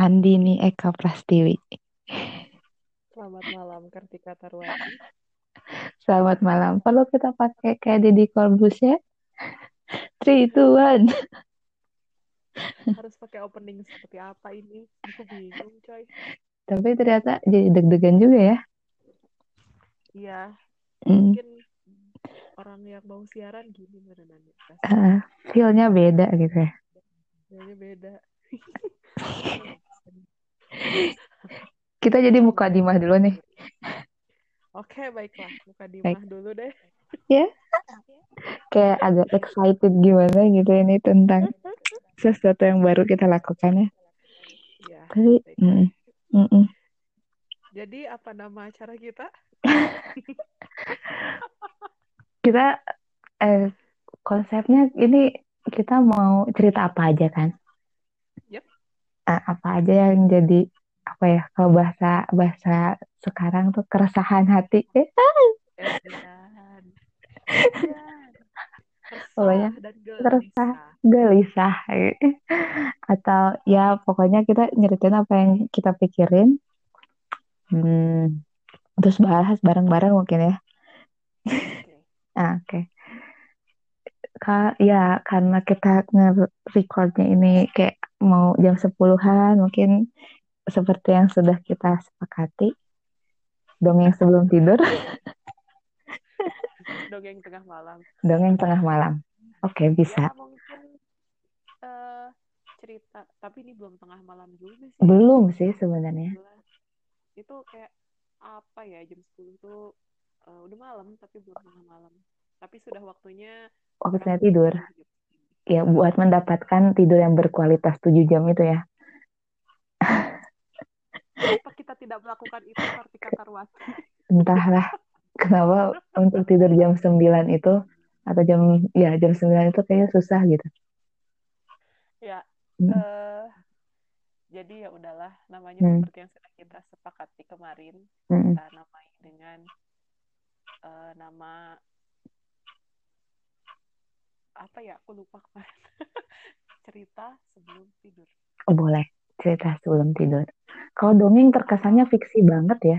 Andini Eka Prastiwi. Selamat malam Kartika Tarwadi. Selamat malam. Perlu kita pakai kayak Deddy Corbuzier? Three, two, one. Harus pakai opening seperti apa ini? Aku bingung coy. Tapi ternyata jadi deg-degan juga ya. Iya, Hmm. mungkin orang yang mau siaran gini berenangnya. Uh, feel-nya beda gitu ya. Rasanya beda. Kita jadi muka dimah dulu nih. Oke, baiklah. Muka dimah dulu deh. Ya. Kayak agak excited gimana gitu ini tentang sesuatu yang baru kita lakukan ya. Ya, Tapi, mm, mm, mm. Jadi apa nama acara kita? kita eh, konsepnya ini kita mau cerita apa aja kan? Yep. Eh, apa aja yang jadi apa ya kalau bahasa bahasa sekarang tuh keresahan hati eh. Pokoknya Resah dan resah. gelisah. gelisah atau ya pokoknya kita nyeritain apa yang kita pikirin hmm, terus bahas bareng-bareng mungkin ya Oke. Ah, oke Ka- ya karena kita nge-recordnya ini kayak mau jam 10-an mungkin seperti yang sudah kita sepakati dongeng sebelum tidur Dongeng tengah malam. dongeng tengah malam oke bisa Ya mungkin eh cerita, tapi ini belum tengah malam juga sih. belum sih sebenarnya 11. Itu kayak apa ya jam 10 tuh eh, udah malam tapi belum tengah malam. Tapi sudah waktunya waktunya tidur tidur. Ya buat mendapatkan tidur yang berkualitas 7 jam itu ya Kenapa kita tidak melakukan itu Kartika Tarwati? entahlah kenapa untuk tidur jam 9 itu atau jam ya jam 9 itu kayaknya susah gitu Ya, Hmm. eh jadi ya udahlah namanya Hmm. seperti yang sudah kita sepakati kemarin Mm-mm. kita namai dengan eh, nama apa ya aku lupa kemarin. Cerita sebelum tidur. Oh, boleh. Cerita sebelum tidur. Kalau dongeng terkesannya fiksi banget ya.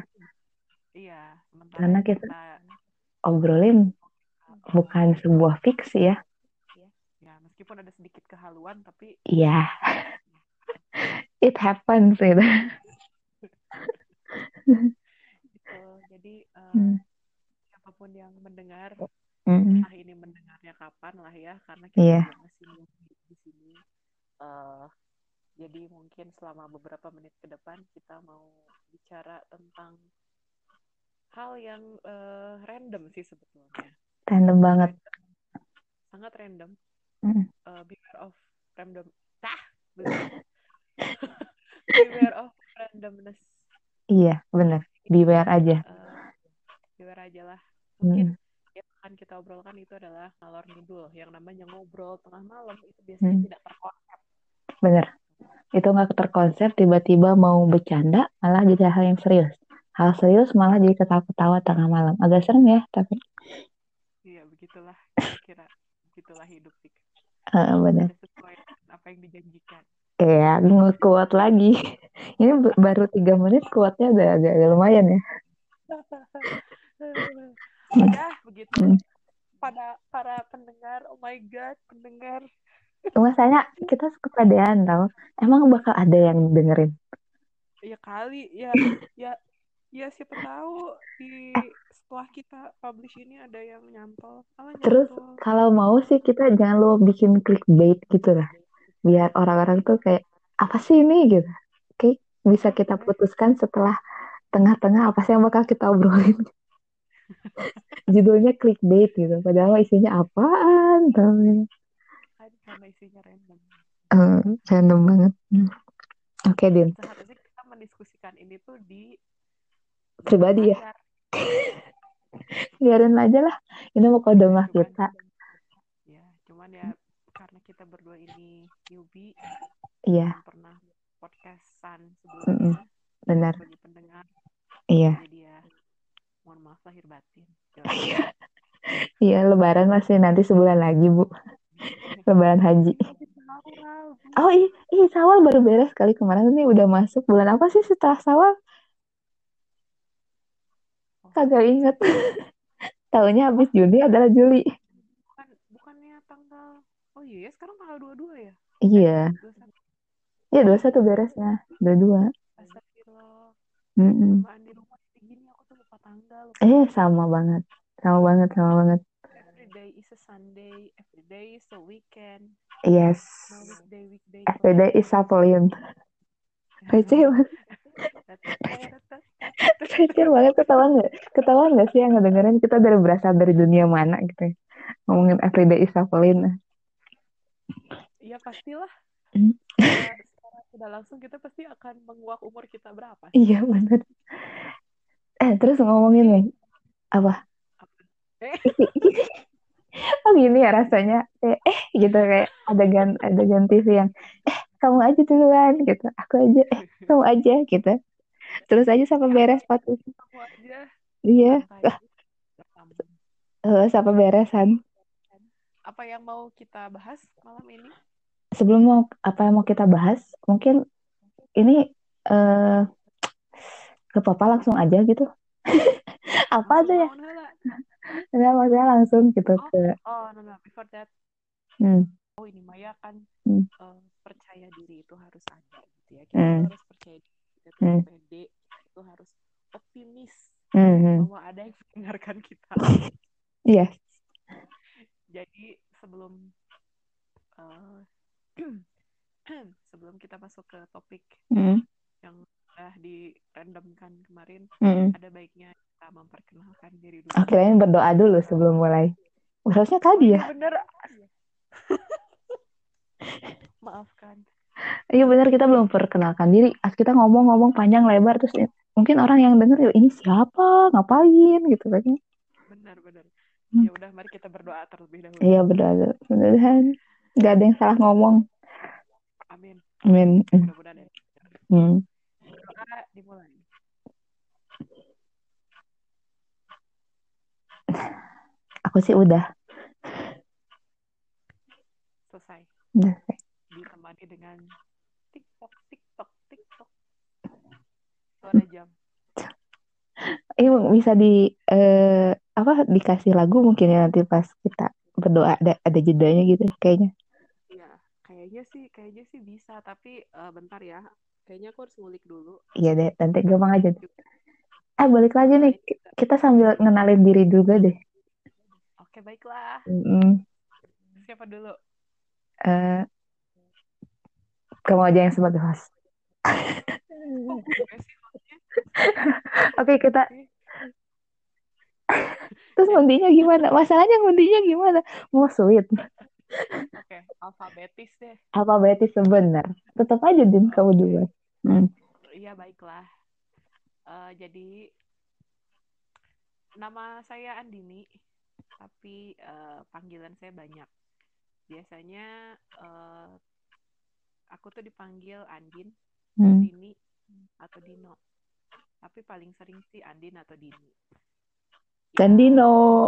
Iya Karena yang kita- kita obrolin bukan sebuah fiksi ya. Ya meskipun ada sedikit kehaluan tapi iya. It happens gitu. Gitu. Jadi eh, Hmm. siapa pun yang mendengar entah ini mendengarnya kapan lah ya karena kita Iya. juga masih di sini. Eh, jadi mungkin selama beberapa menit ke depan kita mau bicara tentang hal yang eh, random sih sebetulnya. Random banget. sangat random. Mm. Eh, beware of random. Tah beware of randomness. Iya bener. Beware aja. Eh, beware aja lah. Mm. mungkin obrolkan itu adalah ngalor ngidul yang namanya ngobrol tengah malam itu biasanya Hmm. tidak terkonsep. Bener. Itu nggak terkonsep tiba-tiba mau bercanda malah jadi hal yang serius. Hal serius malah jadi ketawa-ketawa tengah malam. Agak serem ya tapi iya begitulah kira begitulah hidup sih sesuai dengan apa yang dijanjikan. Kayak ngekuat lagi. Ini baru tiga menit kuatnya udah agak, agak lumayan ya. ya begitu. Hmm. Pada para pendengar oh my god pendengar Masanya kita kepedean tau. Emang bakal ada yang dengerin. ya kali ya ya ya siapa tahu di setelah kita publish ini ada yang nyantol Alah, Terus kalau mau sih kita jangan lo bikin clickbait gitu lah. Biar orang-orang tuh kayak apa sih ini gitu. Oke, bisa kita putuskan setelah tengah-tengah apa sih yang bakal kita obrolin. Judulnya clickbait gitu. Padahal isinya apaan tau. Kan karena isinya random Eh, random banget. Hmm. Oke, Din. seharusnya kita mendiskusikan ini tuh di Pribadi ya? Biarin aja lah. Ini mau kode mah kita. ya cuman ya karena kita berdua ini newbie Iya, belum pernah podcastan sebelumnya benar. bagi pendengar Iya. jadi ya mohon maaf lahir batin Iya, lebaran masih nanti sebulan lagi, Bu. Lebaran haji. Tapi kenal Sawal, Oh iya, iya Sawal baru beres kali kemarin ini udah masuk bulan apa sih setelah Sawal? Oh, Kagak inget. Tahunnya habis Juni adalah Juli. bukan bukannya tanggal oh iya ya sekarang tanggal 22 ya eh Iya, 21 iya dua oh satu iya beresnya, dua dua. astagfirullah Mm-mm. kelamaan di rumah kayak gini aku tuh lupa tanggal Eh sama banget, sama banget, sama banget. every day is a Sunday every day is a weekend Yes, no weekday weekday beda closer Isapelin. Receh banget, receh banget. Ketahuan nggak? Ketahuan nggak sih yang ngedengerin kita dari berasal dari dunia mana gitu? ya? Ngomongin Everyday Isapelin. Iya pastilah Mm. secara, secara tidak langsung kita pasti akan menguak umur kita berapa Iya bener. Eh terus ngomongin nih apa? eh Oh gini ya rasanya kayak eh gitu kayak adegan adegan TV yang eh kamu aja duluan gitu, aku aja eh kamu aja gitu. Terus aja sampai beres sepatu. kamu aja Iya, eh, sampai beresan. apa yang mau kita bahas malam ini Sebelum mau apa yang mau kita bahas, mungkin ini eh ke papa langsung aja gitu. Apa tuh ya? heula Enggak maksudnya langsung gitu oh ke oh no no before that. Hmm, oh ini Maya kan hmm, eh, percaya diri itu harus ada gitu ya. Kita hmm, harus percaya diri kita tuh hmm, pede tuh harus optimis hmm, bahwa ada yang mendengarkan kita. Iya. jadi sebelum eh, sebelum kita masuk ke topik Hmm, yang udah di randomkan kemarin hmm. ada baiknya kita memperkenalkan diri dulu Akhirnya berdoa dulu sebelum mulai. Harusnya oh tadi iya ya. bener maafkan Iya benar kita belum perkenalkan diri. As kita ngomong-ngomong panjang lebar terus ya, mungkin orang yang denger "Ya, ini siapa, ngapain gitu kan. benar benar Hmm. ya udah mari kita berdoa terlebih dahulu Iya berdoa. Mudah-mudahan gak ada yang salah ngomong. amin Amin. mudah-mudahan ya Hmm. Berdoa dimulai Aku sih udah. selesai Udah. ditemani dengan tiktok tiktok tiktok suara jam Ini bisa di eh, apa dikasih lagu mungkin ya nanti pas kita berdoa ada ada jedanya gitu kayaknya. Iya, kayaknya sih, kayaknya sih bisa. Tapi eh, bentar ya, kayaknya aku harus ngulik dulu. Iya deh, nanti gampang aja. Ah balik lagi Eh, nih, kita- sambil ngenalin diri juga deh. Oke, baiklah. Mm, Siapa dulu? eh, kamu aja yang sebagai host. Oke kita terus Ya. ngundinya gimana? Masalahnya ngundinya gimana? Mau sweet, Oke, alfabetis deh. alfabetis sebenar. Tetap aja din kamu duluan. Hmm. Iya, baiklah. Eh, jadi, nama saya Andini, tapi eh, panggilan saya banyak. Biasanya eh, aku tuh dipanggil Andin, Hmm. Dini, atau Dino. Tapi paling sering sih Andin atau Dini. Dan Ya, Dino.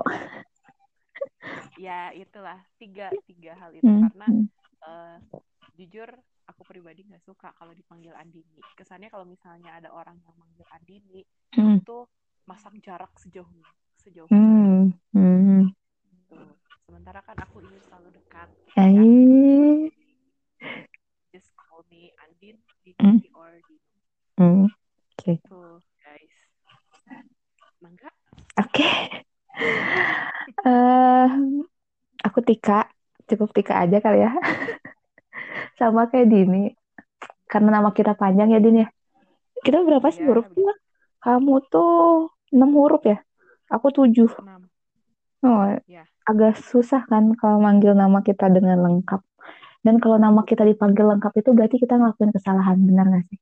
Ya itulah tiga tiga hal itu Hmm. karena hmm. eh, jujur aku pribadi nggak suka kalau dipanggil Andini. Kesannya kalau misalnya ada orang yang manggil Andini Hmm. itu masang jarak sejauh sejauh. Hmm. Hmm. Tuh. Sementara kan aku ingin selalu dekat. Ya, just call me Andin, Hmm. Dini, or Dino. Hmm. Oke. Tuh guys. Mangga? Oke. Eh, aku Tika, cukup Tika aja kali ya. Sama kayak Dini. Karena nama kita panjang ya Din ya. Kita berapa sih hurufnya? Kamu tuh 6 huruf ya? Aku 7. enam. Oh, Ya. agak susah kan kalau manggil nama kita dengan lengkap. Dan kalau nama kita dipanggil lengkap itu berarti kita ngelakuin kesalahan, benar nggak sih?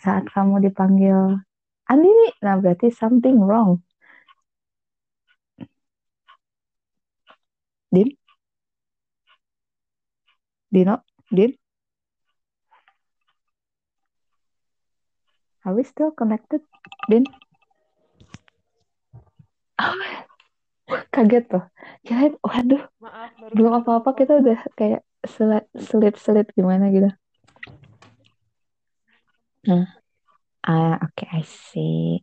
Saat kamu dipanggil Andini, nah berarti something wrong. Din? Dino? Din? Are we still connected? Din? Kaget tuh. Kirain, waduh, Maaf, baru belum apa-apa kita udah kayak selit gimana gitu nah ah oke okay, I see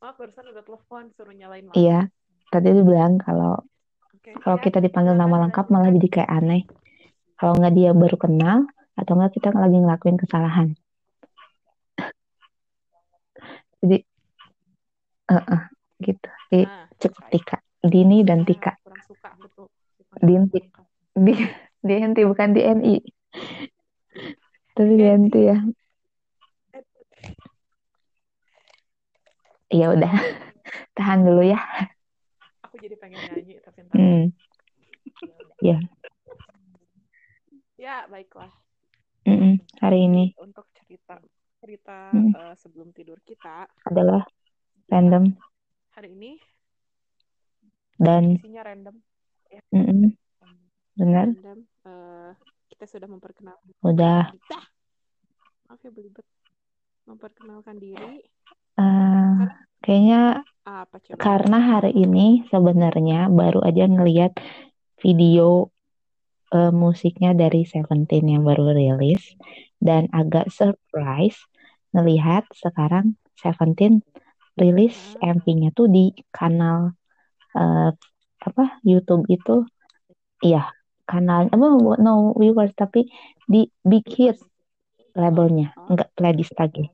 Oh, barusan udah telepon suruh nyalain iya tadi dia bilang kalau kalau ya, kita dipanggil nama lengkap malah jadi kayak aneh. Kalau nggak dia baru kenal atau nggak kita lagi ngelakuin kesalahan. Jadi eh eh, gitu. Jadi Nah, cukup. Tika. Dini dan Nah, Tika. kurang suka betul. Dinti. Lengkap. di bukan di NI tapi di Ganti. henti ya. Ya udah. Tahan dulu ya Aku jadi pengen nyanyi tapi ntar. hmm. ya Ya, baiklah. Mm-mm. hari ini untuk cerita cerita Hmm. eh, sebelum tidur kita adalah random hari ini dan isinya random. Ya, mm-mm, benar random. Eh, kita sudah memperkenalkan. udah Dah. Maaf ya belibet. Memperkenalkan diri. eh, kayaknya Apa coba? karena hari ini sebenarnya baru aja ngelihat video eh, musiknya dari Seventeen yang baru rilis dan agak surprise ngelihat sekarang Seventeen rilis. MV-nya tuh di kanal eh, apa YouTube itu iya kanal apa no viewers tapi di Big Hit labelnya Oh. enggak playlist lagi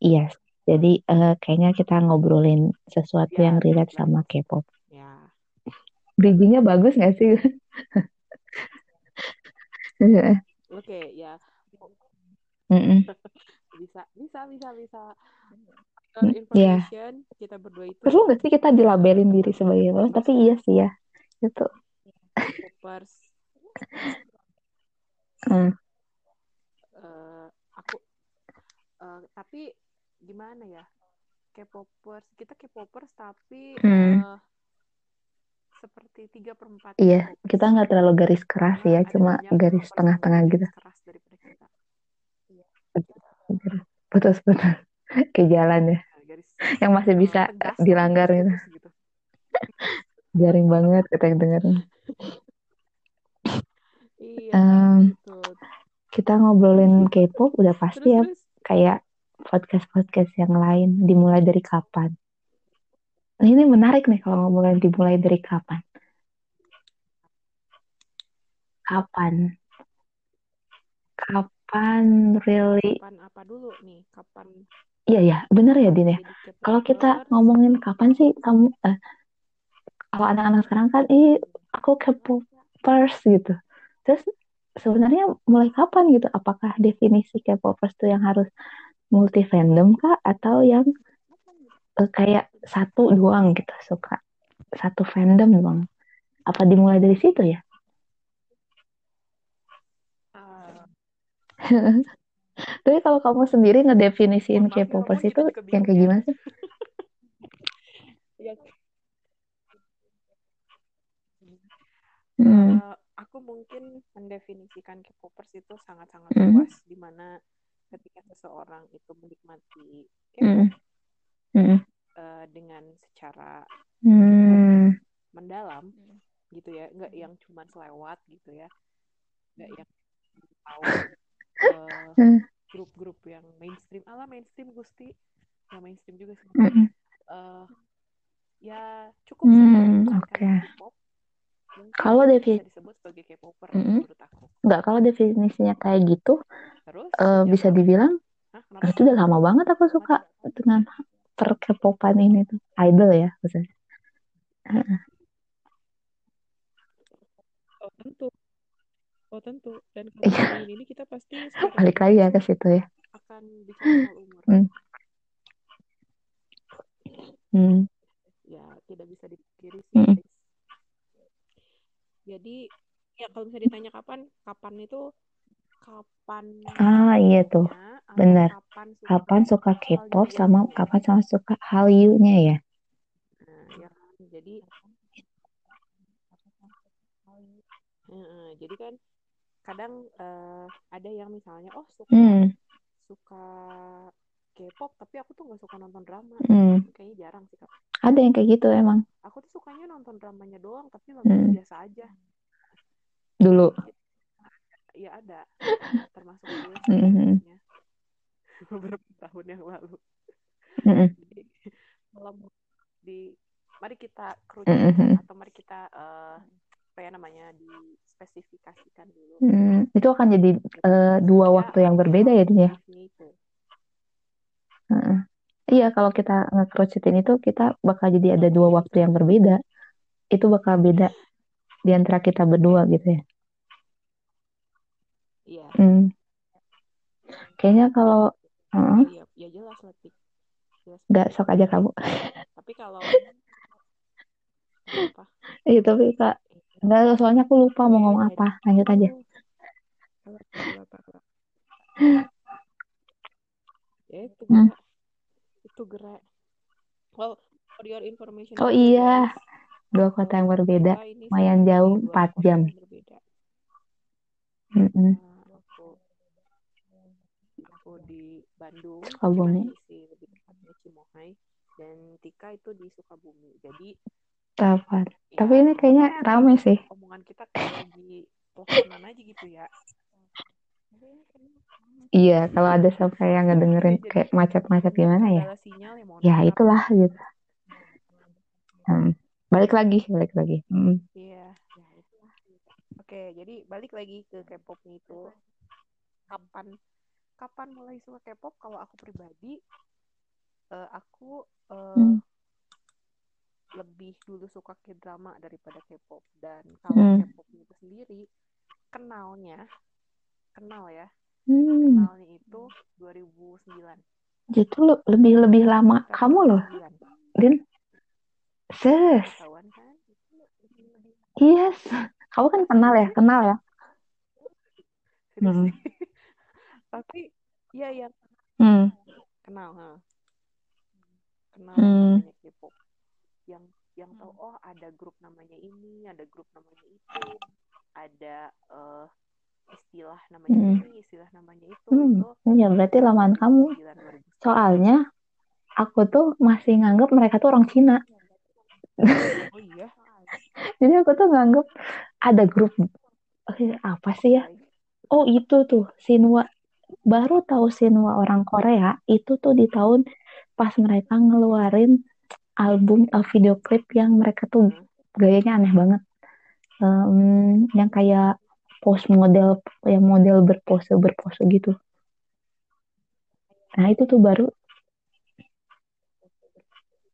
iya jadi eh, kayaknya kita ngobrolin sesuatu Ya, yang relate sama. K-pop Ya. bridgingnya bagus nggak sih Oke, ya. Mm-mm. Bisa, bisa, bisa, bisa. Mm, For Iya. information, kita berdua itu Perlu nggak sih kita dilabelin diri sebagai apa? Tapi iya sih ya. Itu. K-popers. Hmm. Eh, aku eh, tapi gimana ya? K-popers, kita K-popers tapi Hmm. eh, seperti tiga per empat Iya, K-popers. kita nggak terlalu garis keras Karena ya, cuma garis tengah-tengah gitu. keras daripada kita. Putus-putus ke jalan ya. Nah, garis Yang masih bisa tegas dilanggar gitu. gitu. Garing banget kita yang dengerin. Iya, gitu. kita ngobrolin K-pop udah pasti ya Terus terus kayak podcast-podcast yang lain dimulai dari kapan. Nah, ini menarik nih kalau ngobrolin dimulai dari kapan. Kapan? Kapan really? kapan apa dulu nih? Kapan Iya ya, bener ya Din ya. Kalau kita ngomongin kapan sih kamu eh, kalau anak-anak sekarang kan ih aku K-popers gitu. Terus sebenarnya mulai kapan gitu? Apakah definisi K-popers tuh yang harus multi fandom kah atau yang eh, kayak satu doang gitu suka satu fandom doang? Apa dimulai dari situ ya? Ah, Tapi kalau kamu sendiri ngedefinisiin nih, K-popers itu yang kayak ya. gimana sih? Ya, Hmm, eh, aku mungkin mendefinisikan K-popers itu sangat-sangat Hmm. luas, di mana ketika seseorang itu menikmati hmm, hmm, eh, dengan secara hmm, mendalam, gitu ya, nggak yang cuma selewat gitu ya, nggak yang tahu hmm, grup-grup yang mainstream, ala mainstream Gusti, ya mainstream juga sih. hmm, Eh, ya cukup Hmm. K-pop, mungkin Kalau itu defi- bisa disebut sebagai K-popper Mm-mm. menurut aku. Nggak, kalau definisinya kayak gitu, Terus yang bisa dibilang, Hah, "Ah, kenapa? itu udah lama banget aku suka dengan per K-popan ini tuh. Idol ya, maksudnya. Oh tentu, oh tentu. Dan kalau ini kita pasti secara Balik lagi ya ke situ ya. akan bicara umur. Hmm. Hmm. Ya tidak bisa dipungkiri sih Hmm. Jadi ya kalau misalnya ditanya kapan, kapan itu kapan Ah, iya tuh. Benar. kapan suka Kapan suka K-pop sama kapan sama suka Hallyu-nya ya? Nah, ya kan? Jadi jadi kan kadang eh, ada yang misalnya oh suka Hmm. suka K-pop tapi aku tuh nggak suka nonton drama. Hmm. Kayaknya jarang sih Kak. Ada yang kayak gitu emang. Aku tuh sukanya nonton dramanya doang tapi lagunya Hmm. biasa aja. Dulu. ya ada termasuk gue Mm-mm. sebenarnya beberapa tahun yang lalu jadi malam di mari kita Mm-mm. kerucutkan atau mari kita eh, apa ya namanya dispesifikasikan dulu Mm, itu akan jadi tentu dua saja waktu yang berbeda ya, Din, ya. itu Heeh. Iya, kalau kita ngekerucutin itu, kita bakal jadi ada dua waktu yang berbeda. Itu bakal beda di antara kita berdua gitu ya. iya Hmm. Kayaknya kalau oh iya ya jelas lah berbeda. sok aja kamu. tapi kalau apa Iya, tapi Kak, nggak soalnya aku lupa mau ngomong apa. Lanjut aja. ya itu Hmm. Itu gerak well for your information Oh iya, dua kota yang berbeda, ini lumayan jauh, di dua 4 kota jam. berbeda Mm-mm. Nah, aku aku di Bandung Sukabumi. Sih lebih tepatnya Cimohai dan Tika itu di Sukabumi jadi Tepat. ya Tapi ini kayaknya rame sih. omongan kita kayak lagi teleponan aja gitu ya Iya, kalau ada sampai yang Iya, jadi kayak macet-macet gimana ya? ya Ya itulah gitu. Hmm. Balik lagi, balik lagi. Hmm. Iya. Oke, jadi balik lagi ke K-pop itu. Kapan kapan mulai suka K-pop? Kalau aku pribadi, eh, aku eh, Hmm. lebih dulu suka K-drama daripada K-pop. Dan kalau Hmm. K-pop itu sendiri, kenalnya, kenal ya, Hmm. kenalnya itu 2009. Itu lo- lebih lebih lama kamu loh, 2009. Din. Ses. Kan? Yes. Kamu kan kenal ya, kenal ya. Hmm. Tapi, iya yang Hmm. kenal, ha. kenal Hmm. namanya K-pop yang yang tahu oh ada grup namanya ini ada grup namanya itu ada eh, istilah namanya Hmm. ini istilah namanya itu Hmm. itu Ya berarti lamaan kamu. 2009 2010. Soalnya aku tuh masih nganggap mereka tuh orang Cina. oh iya Jadi aku tuh nganggap ada grup eh, apa sih ya? Baik. Oh itu tuh Sinwa. Baru tahu Sinwa orang Korea itu tuh di tahun pas mereka ngeluarin album uh, video klip yang mereka tuh Hmm. gayanya aneh banget. Em, yang kayak pose model yang model berpose berpose gitu. Nah itu tuh baru.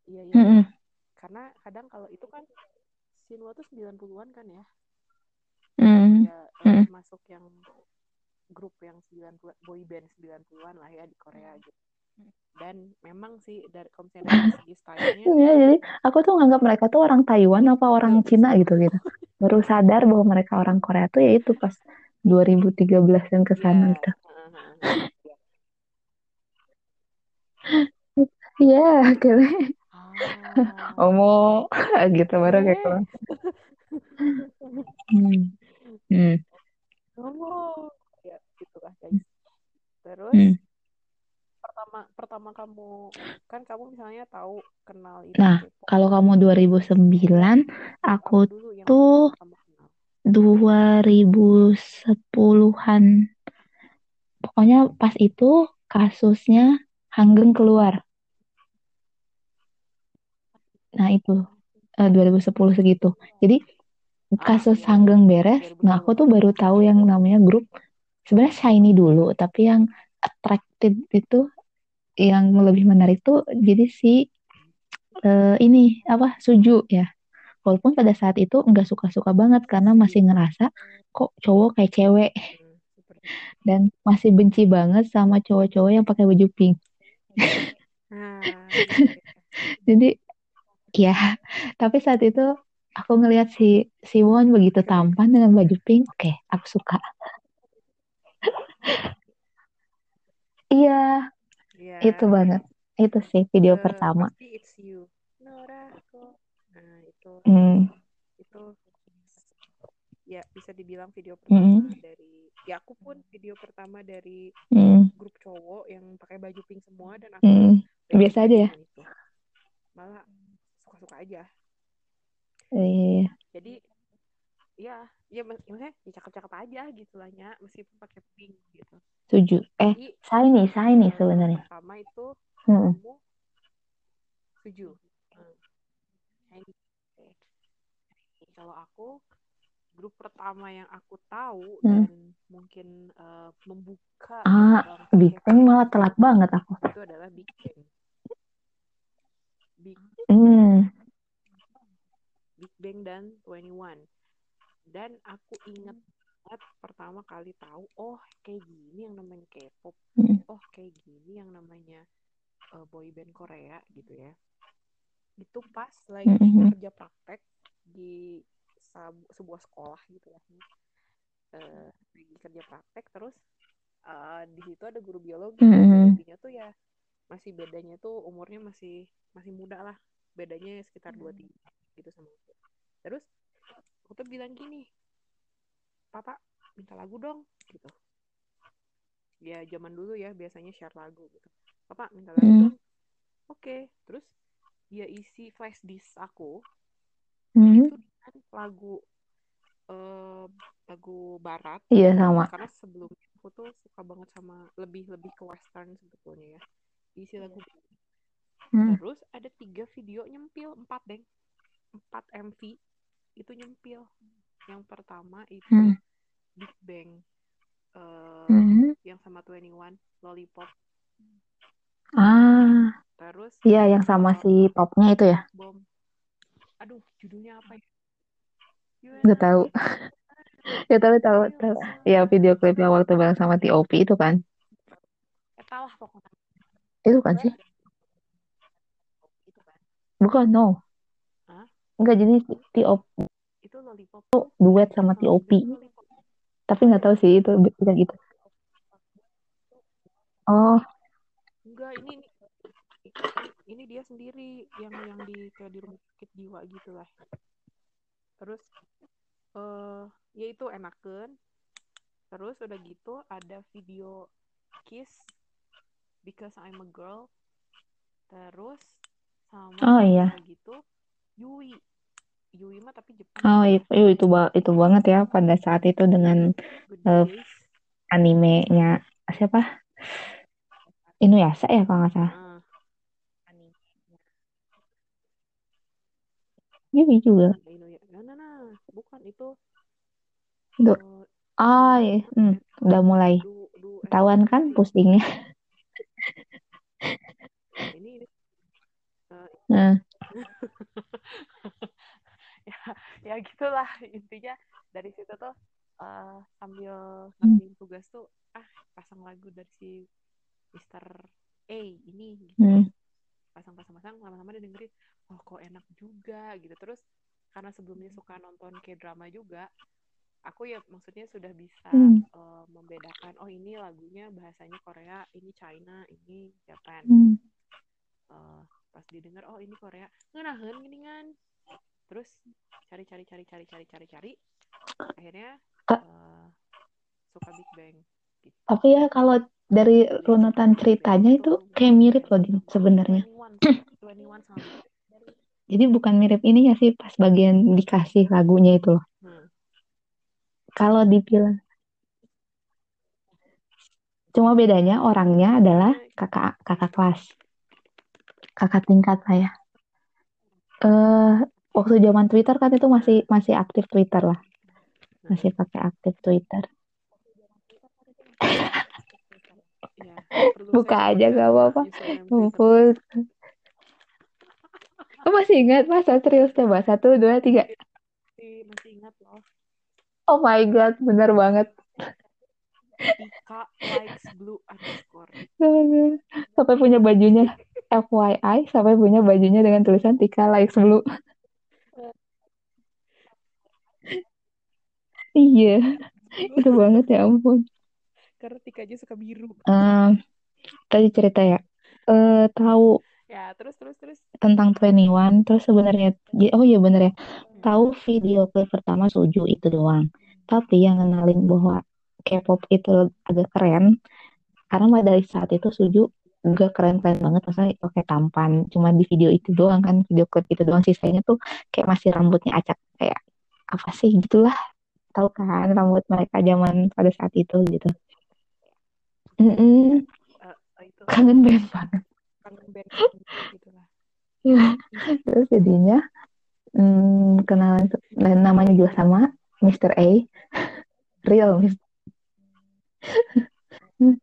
iya iya Mm-mm. karena kadang kalau itu kan Shinwa tuh 90-an kan ya Mm. ya Mm. termasuk yang grup yang 90 boy band 90-an lah ya di Korea gitu dan memang sih dari kalau misalnya dari segi stylenya Iya, jadi aku tuh nganggap mereka tuh orang Taiwan apa orang Cina gitu gitu. Baru sadar bahwa mereka orang Korea tuh ya itu pas 2013 dan ke sana ya gitu. Iya, kira ah omong gitu baru kayak eh keluar. Hmm. Hmm. ngomong ya gitulah guys terus Hmm. Pertama pertama kamu kan kamu misalnya tahu kenal itu Nah, K-pop kalau kamu ya 2009, apa aku dulu tuh pertama kamu kenal 2010-an. Pokoknya pas itu kasusnya Hanggeng keluar. Nah, itu eh, 2010 segitu. Jadi ah kasus iya iya Hanggeng beres, nah aku 2010 tuh baru tahu yang namanya grup sebenarnya Shiny dulu, tapi yang attracted itu yang lebih menarik tuh jadi si eh, ini apa Suju ya. Walaupun pada saat itu nggak suka-suka banget karena masih ngerasa kok cowok kayak cewek dan masih benci banget sama cowok-cowok yang pakai baju pink. iya Jadi ya, tapi saat itu aku ngelihat si Siwon begitu tampan dengan baju pink, oke, aku suka. Iya, Iya, itu banget. Itu sih video eh, pertama. it's you Norako nah itu Hmm, itu ya bisa dibilang video mm, pertama dari ya aku pun video pertama dari mm, grup cowok yang pakai baju pink semua dan aku mm. Biasa aja ya. itu malah suka-suka aja Iya. jadi ya ya maksudnya ya cakep-cakep aja gitu lah ya meskipun pakai pink gitu Setuju. Eh, jadi saya nih, saya nih uh, sebenarnya. pertama itu Hmm. kamu setuju hmm. kalau aku grup pertama yang aku tahu Hmm. dan mungkin uh, membuka Ah, Big Bang malah telat banget aku. itu adalah Big Bang Big Hmm. Big Bang dan 21 dan aku ingat banget pertama kali tahu oh kayak gini yang namanya K-pop. Hmm. oh kayak gini yang namanya uh, boy band Korea gitu ya. Itu pas lagi Hmm. kerja praktek di sebuah sekolah gitu ya. Uh, lagi kerja praktek terus uh, di situ ada guru biologi. Hmm. biologinya tuh ya masih bedanya tuh umurnya masih masih muda lah. Bedanya sekitar dua tiga gitu sama aku. Terus aku tuh bilang gini papa minta lagu dong gitu. Ya zaman dulu ya biasanya share lagu gitu. Papa minta lagu Hmm. dong. Oke terus dia isi flash disk aku. Hmm. itu kan lagu eh, lagu barat. Iya sama. karena sebelumnya aku tuh suka banget sama lebih lebih ke western sebetulnya ya. Isi lagu Hmm. terus ada tiga video nyempil empat deng. Empat MV itu nyempil yang pertama itu Hmm. Big Bang eh, Hmm. yang sama 21 Lollipop Ah, terus iya yang sama eh, si popnya itu ya. bom aduh judulnya apa ya Nggak tahu. Ya tahu tahu tahu. Ya video klip yang waktu bareng sama T.O.P itu kan. Eta lah pokoknya Itu kan sih? kan Bukan, no. Hah? Enggak, jadi T.O.P itu Lollipop duet sama T.O.P. Lollipop Tapi nggak tahu sih itu bisa gitu. Oh, enggak ini ini ini dia sendiri yang yang di kayak di rumah sakit jiwa gitu lah terus eh ya itu enakan terus udah gitu ada video kiss because I'm a girl terus sama Oh, iya. gitu Yui Yui mah tapi Jepang oh itu itu ba- itu banget ya pada saat itu dengan Days animenya siapa? Inuyasha ya kalau nggak salah. Ah, anime Yui juga. ada Inuya nah, nah nah bukan itu Du- eh, Ah, iya. Hmm, udah mulai ketahuan kan pusingnya. ini ini eh, Nah, ya gitulah. Intinya dari situ tuh eh, sambil Hmm. ngerjain tugas tuh ah pasang lagu dari si Mister A ini gitu. Hmm, pasang-pasang-pasang lama-lama dia dengerin oh kok enak juga gitu. Terus karena sebelumnya suka nonton k drama juga aku ya maksudnya sudah bisa Hmm. eh, membedakan oh ini lagunya bahasanya Korea ini China ini Japan. Hmm. Eh, pas didengar oh ini Korea. Ngenahen geningan terus cari cari cari cari cari cari cari akhirnya eh, suka Big Bang gitu. Tapi ya kalau dari runutan ceritanya itu kayak mirip loh sebenarnya. 21 21 sama Big Bang. Jadi bukan mirip ini ya sih pas bagian dikasih lagunya itu loh. Hmm. Kalau dibilang cuma bedanya orangnya adalah kakak kakak kelas, kakak tingkat saya. Eh waktu zaman Twitter kan itu masih masih aktif Twitter lah, masih pakai aktif Twitter. Ya, Buka aja gak apa-apa. Ampun. Oh, masih ingat masa serius coba satu dua tiga. Masih, ingat loh Oh my god, bener banget. Tika likes blue underscore Sampai punya bajunya FYI, sampai punya bajunya dengan tulisan Tika likes blue. Iya, itu banget ya ampun. karena Tika aja suka biru. Eh, tadi cerita ya, eh tahu ya terus terus terus. tentang 21 terus sebenarnya oh iya bener ya. Tahu video klip pertama Suju itu doang. Tapi yang kenalin bahwa K-pop itu agak keren karena mulai dari saat itu Suju gak keren-keren banget maksudnya oke tampan. Cuma di video itu doang kan video klip itu doang. Sisanya tuh kayak masih rambutnya acak kayak apa sih gitulah tahu kan rambut mereka zaman pada saat itu gitu. Uh, itu. Kangen band banget. Kangen band gitu lah ya terus jadinya mm, kenalan namanya juga sama Mr. A. Real Mr.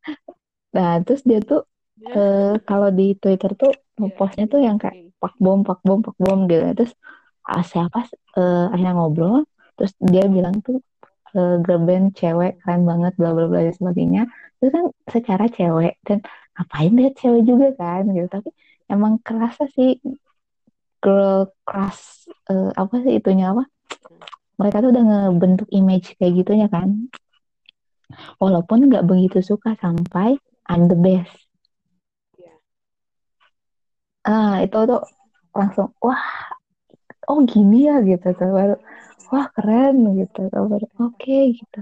nah terus dia tuh eh, kalau di Twitter tuh ya postnya tuh yang kayak A pak bom pak bom pak bom gitu. Terus ah, siapa eh, akhirnya ngobrol terus dia bilang tuh eh, girl band cewek keren banget bla bla bla dan sebagainya. Itu kan secara cewek dan ngapain dia cewek juga kan gitu. Tapi emang kerasa sih girl crush eh, apa sih itunya apa? Mereka tuh udah ngebentuk image kayak gitunya kan. Walaupun nggak begitu suka sampai I'm the best. Ah itu tuh langsung wah oh gini ya gitu tuh. Baru wah keren gitu oke gitu.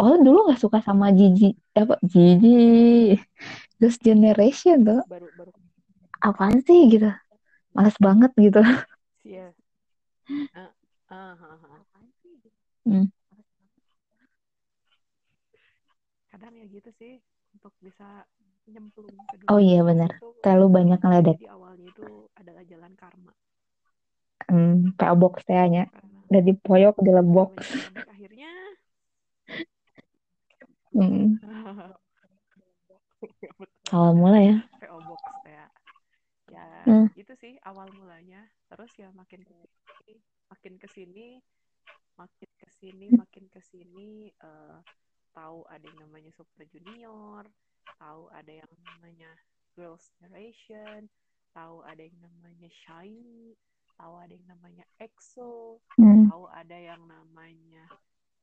Oh dulu nggak suka sama Gigi apa Gigi Girls Generation tuh. Baru baru. Apaan sih gitu. Males banget gitu. Ya ah ah ah, ah. Hmm. kadang ya gitu sih untuk bisa nyemplung ke oh iya benar. itu terlalu banyak ngeledek. jadi awalnya itu adalah jalan karma. Hmm, PO Box nya karena dari poyok di udah lebok akhirnya hmm. awal mulai ya PO Box ya ya hmm. itu sih awal mulanya terus ya makin ke sini makin ke sini makin ke sini makin ke sini uh, tahu ada yang namanya Super Junior tahu ada yang namanya Girls' Generation tahu ada yang namanya Shiny tahu ada yang namanya EXO Hmm. tahu ada yang namanya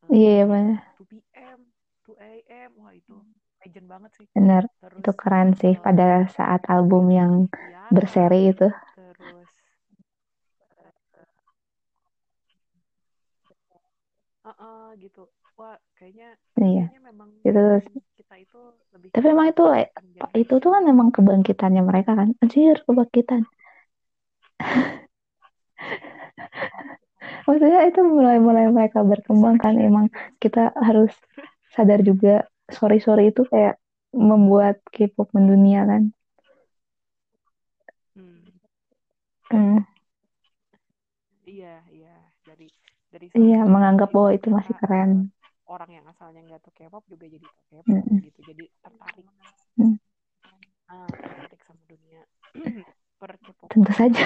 uh, iya benar. 2PM 2AM wah itu legend banget sih. Benar terus itu keren sih uh, pada saat album yang Tiara berseri itu. terus uh, uh, gitu. Wah kayaknya iya. kayaknya memang itu kita itu lebih tapi emang itu itu tuh kan generation emang kebangkitannya mereka kan. Anjir kebangkitan maksudnya itu mulai-mulai mereka berkembang kan emang kita harus sadar juga sorry sorry itu kayak membuat K-pop mendunia kan. Hmm, Hmm, iya iya. Dari dari iya menganggap bahwa itu masih keren. orang yang asalnya nggak tuh K-pop juga jadi K-pop Mm-mm. gitu. Jadi tertarik. Hmm, ah tertarik sama dunia per tentu K-popan saja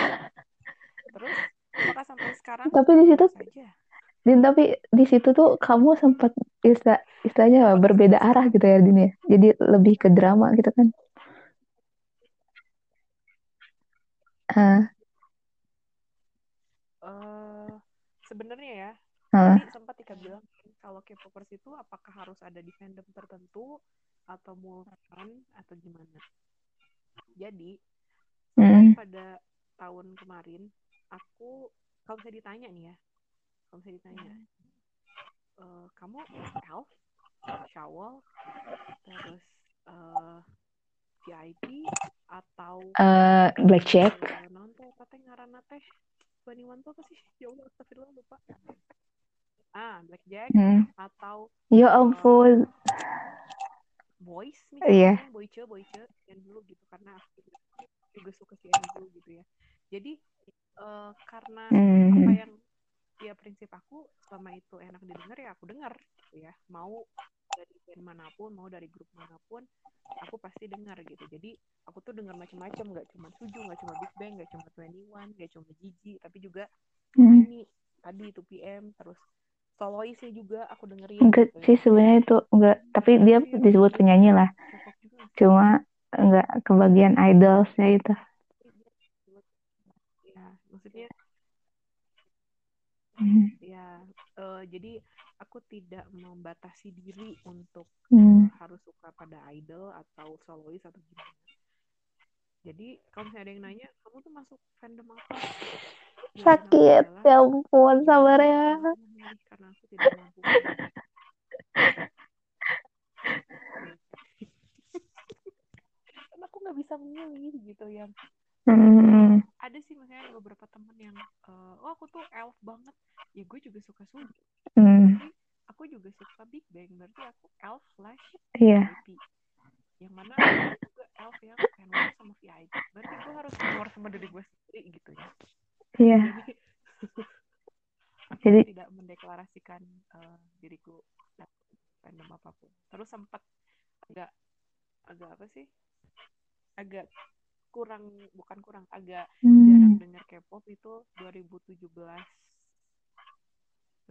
terus apakah sampai sekarang tapi di situ Din, tapi di situ tuh kamu sempat istilah, istilahnya berbeda arah gitu ya Din ya? Jadi lebih ke drama gitu kan? Ah, eh sebenarnya ya ah, tadi sempat Tika bilang kalau K-popers itu apakah harus ada di fandom tertentu atau multi atau gimana? Jadi mm, pada tahun kemarin aku kalau saya ditanya nih ya kalau saya ditanya. "Eh, kamu elf shawl terus eh, VIP atau eh, Blackjack non teh apa teh ngaranna teh Baniwan tuh apa sih? Ya Allah astagfirullah lupa. Ah Blackjack Hmm. atau ya eh, ampun Boys iya. misalnya Boyce Boyce yang dulu gitu karena aku juga suka si Andrew gitu ya jadi eh, karena apa Hmm, yang ya prinsip aku selama itu enak didengar ya aku dengar gitu ya. Mau dari band mana pun mau dari grup mana pun aku pasti dengar gitu. Jadi aku tuh dengar macam-macam nggak cuma Suju nggak cuma Big Bang nggak cuma Twenty One nggak cuma Gigi tapi juga hmm. ini tadi itu PM terus soloisnya juga aku dengerin enggak gitu sih ya sebenarnya itu enggak tapi dia Iya, disebut penyanyi lah. Sih? cuma enggak kebagian idolsnya itu ya maksudnya Hmm, ya eh, jadi aku tidak membatasi diri untuk hmm. eh, harus suka pada idol atau solois atau gimana. Jadi kalau misalnya ada yang nanya kamu tuh masuk fandom apa? Aku sakit adalah ya ampun sabar aku ya karena aku tidak mampu aku nggak bisa memilih gitu ya hmm. ada sih misalnya ada beberapa temen yang uh, oh aku tuh elf banget. Ya gue juga suka Sugi Hmm, tapi aku juga suka Big Bang. Berarti aku elf slash iya, VIP yang mana ada juga elf yang fanboy sama VIP berarti gue harus keluar sama diri gue sendiri gitu ya. Iya. jadi aku Jadi, tidak mendeklarasikan uh, diriku fandom apa pun. Terus sempat agak agak apa sih? Agak kurang bukan kurang agak jarang hmm, dengar K-pop itu 2017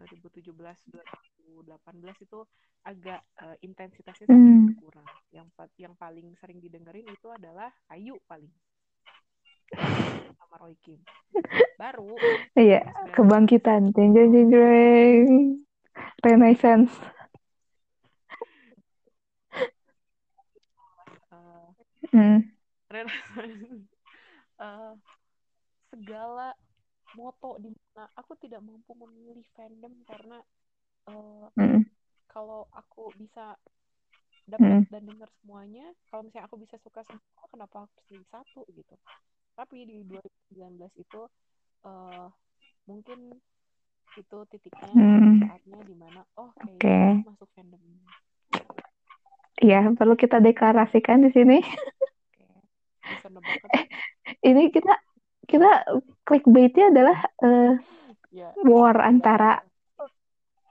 2017 2018 itu agak uh, intensitasnya hmm, berkurang. Yang yang paling sering didengerin itu adalah Ayu paling. Sama Roy Kim. Baru. Iya, 2019 kebangkitan, jeng jeng jeng jeng, renaissance. uh, Hmm, uh, segala moto di mana aku tidak mampu memilih fandom karena uh, hmm, kalau aku bisa dapat dan dengar semuanya kalau misalnya aku bisa suka semua kenapa harus pilih satu gitu. Tapi di 2019 itu uh, mungkin itu titiknya hmm. saatnya di mana oh kayaknya aku masuk fandom ya perlu kita deklarasikan di sini. bisa nebak kan Ini kita kita clickbaitnya adalah eh, ya war antara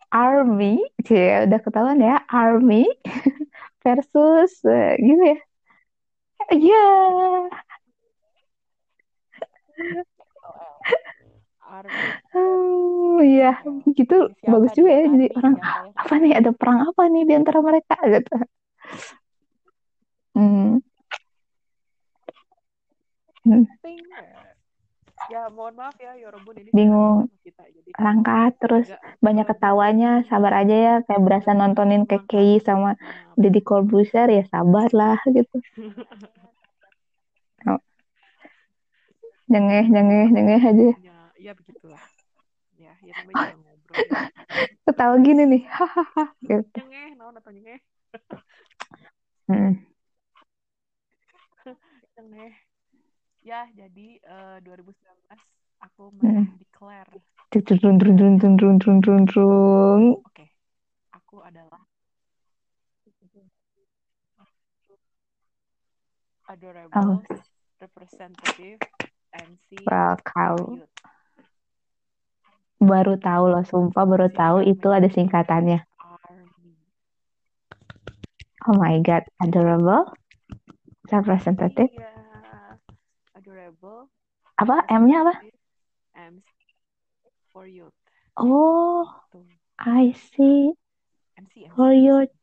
army, cie udah ketahuan ya, army versus eh, gitu ya. Iya, oh iya, L gitu jadi bagus siapa juga ya. Jadi orang siapa yang apa nih ada perang apa nih di antara mereka gitu. Hmm. Hmm. Ting. ya mohon maaf ya Yorobun ini Bingung. kita jadi Langkat terus agak banyak ketawanya, sabar aja ya. Kayak berasa nontonin KKI sama Deddy Corbuzier ya sabar lah gitu. Oh. Nyengeh, nyengeh, nyengeh aja. ya, ya begitulah ya ya namanya juga ngobrol ya. Ketawa gini nih, hahaha. Gitu. nyengeh naon atau nyengeh Hmm. nyengeh ya jadi uh, 2019 aku Hmm. mendeklar dun. oke aku adalah adorable Oh, representative MC youth baru tahu loh, sumpah baru tahu itu ada singkatannya. Oh my God, adorable representative. iya Apa? M-nya apa? MC for youth Oh, tuh I see. MC MC For youth,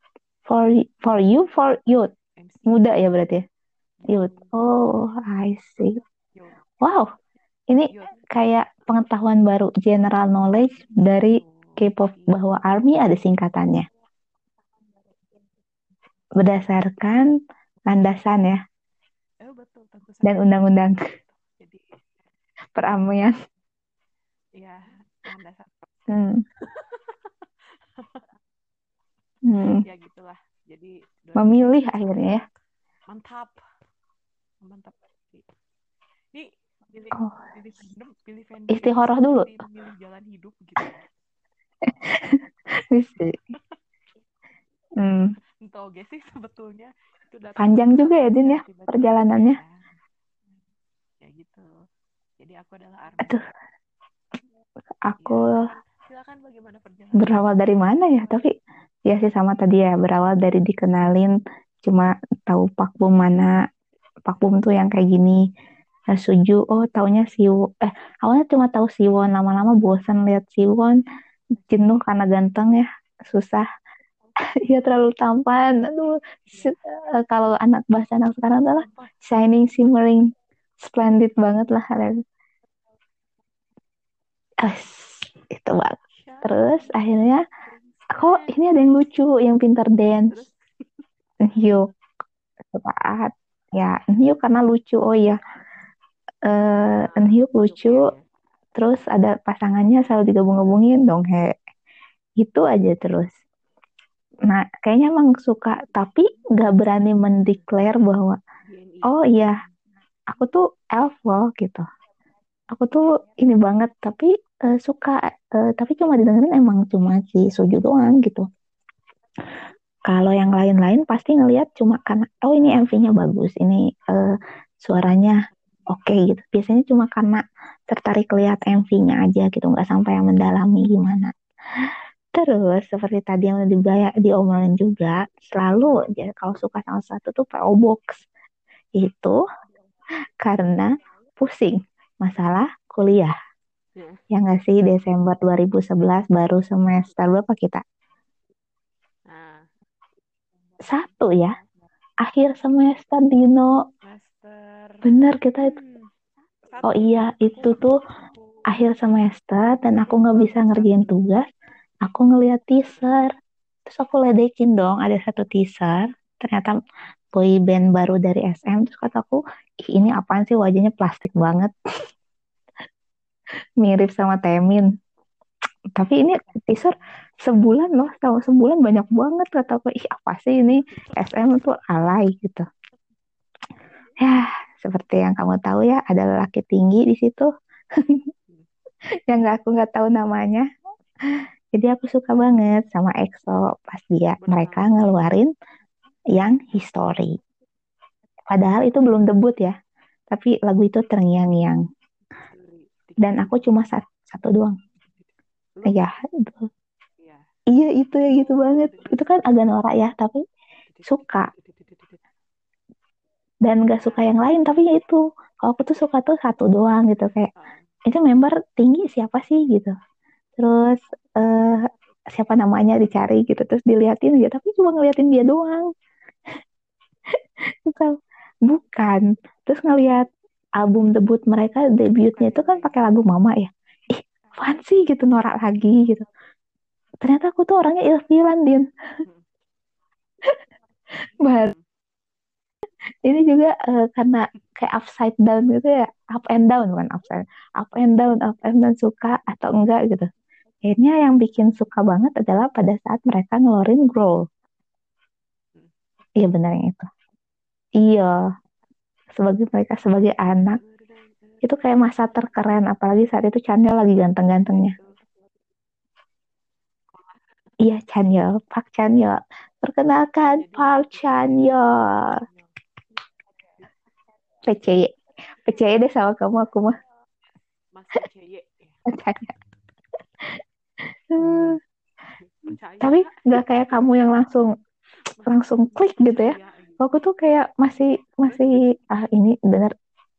for for you, for youth. MC Muda ya berarti ya? Youth. Oh, I see. youth Wow, ini youth kayak pengetahuan baru, general knowledge dari tuh K-pop jadi bahwa ARMY ada singkatannya. Berdasarkan landasan ya dan undang-undang jadi peramian. ya landasan Hmm. Hmm. ya gitulah jadi Memilih akhirnya ya. mantap mantap ini pilih Oh, pilih fandom pilih fandom Istikharah itu dulu. memilih jalan hidup gitu Bisa. Hmm. entah oke sih sebetulnya itu Panjang juga ya, Din ya, tiba-tiba. perjalanannya. ya ya gitu jadi aku adalah Army Aduh, aku Ya, silakan bagaimana perjalanan berawal dari mana ya? Tapi ya sih sama tadi ya, berawal dari dikenalin cuma tahu Pakbum mana. Pakbum tuh yang kayak gini. Nah, Suju, oh taunya Siwon. Eh, awalnya cuma tahu Siwon, lama-lama bosan lihat Siwon. Jenuh karena ganteng ya, susah. Iya terlalu tampan. Aduh, si- eh, kalau anak bahasa anak sekarang adalah shining, shimmering, splendid banget lah. As, itu banget. Terus akhirnya, kok ini ada yang lucu, yang pintar dance. Hyuk, saat ya Hyuk karena lucu. Oh iya, eh nah, Hyuk oke, lucu. Terus ada pasangannya selalu digabung-gabungin dong he. Itu aja terus. Nah, kayaknya emang suka, tapi nggak berani mendeklar bahwa oh iya, aku tuh elf loh gitu. aku tuh ini banget tapi uh, suka uh, tapi cuma didengerin emang cuma si Suju doang gitu. Kalau yang lain-lain pasti ngelihat cuma karena oh ini MV-nya bagus ini uh, suaranya oke okay, gitu. Biasanya cuma karena tertarik lihat MV-nya aja gitu. Nggak sampai yang mendalami gimana. Terus seperti tadi yang udah diomelin juga selalu ya, kalau suka sama satu tuh PO Box. Itu karena pusing masalah kuliah. Hmm. Ya nggak sih Desember 2011 baru semester berapa kita? Ah. Satu ya. Akhir semester Dino. Semester. Bener kita itu. Hmm. Oh iya itu tuh akhir semester dan aku nggak bisa ngerjain tugas. Aku ngeliat teaser. Terus aku ledekin dong ada satu teaser. Ternyata boy band baru dari SM. Terus kataku, Ih, ini apaan sih? Wajahnya plastik banget. mirip sama Temin. Tapi ini teaser sebulan loh tahu sebulan banyak banget kata aku. Ih apa sih ini? SM tuh alay gitu. Ya seperti yang kamu tahu ya ada laki tinggi di situ. Yang gak aku nggak tahu namanya. Jadi aku suka banget sama EXO. Pas dia mereka ngeluarin yang history. Padahal itu belum debut ya tapi lagu itu terngiang-ngiang. Dan aku cuma satu, satu doang. Iya itu. Iya. Itu ya gitu banget. Itu kan agak norak ya tapi suka. Dan gak suka yang lain tapi ya itu. Kalau aku tuh suka tuh satu doang gitu. Kayak itu member tinggi siapa sih? gitu. Terus uh, siapa namanya dicari gitu. Terus diliatin aja tapi cuma ngeliatin dia doang bukan. Terus ngeliat album debut mereka debutnya itu kan pakai lagu Mama ya. Ih apaan sih gitu norak lagi gitu. Ternyata aku tuh orangnya ilfilan din. Baru. Ini juga uh, karena kayak upside down gitu ya. Up and down bukan upside. Up and down up and down suka atau enggak gitu. Akhirnya yang bikin suka banget adalah pada saat mereka ngeluarin grow iya benar yang itu iya. Sebagai mereka sebagai anak itu kayak masa terkeren apalagi saat itu Chanyeol lagi ganteng-gantengnya. Iya Chanyeol. Pak Chanyeol. Perkenalkan Park Chanyeol. PCY PCY deh sama kamu aku mah. Mas tapi nggak kayak kamu yang langsung langsung klik gitu ya aku tuh kayak masih masih ah ini bener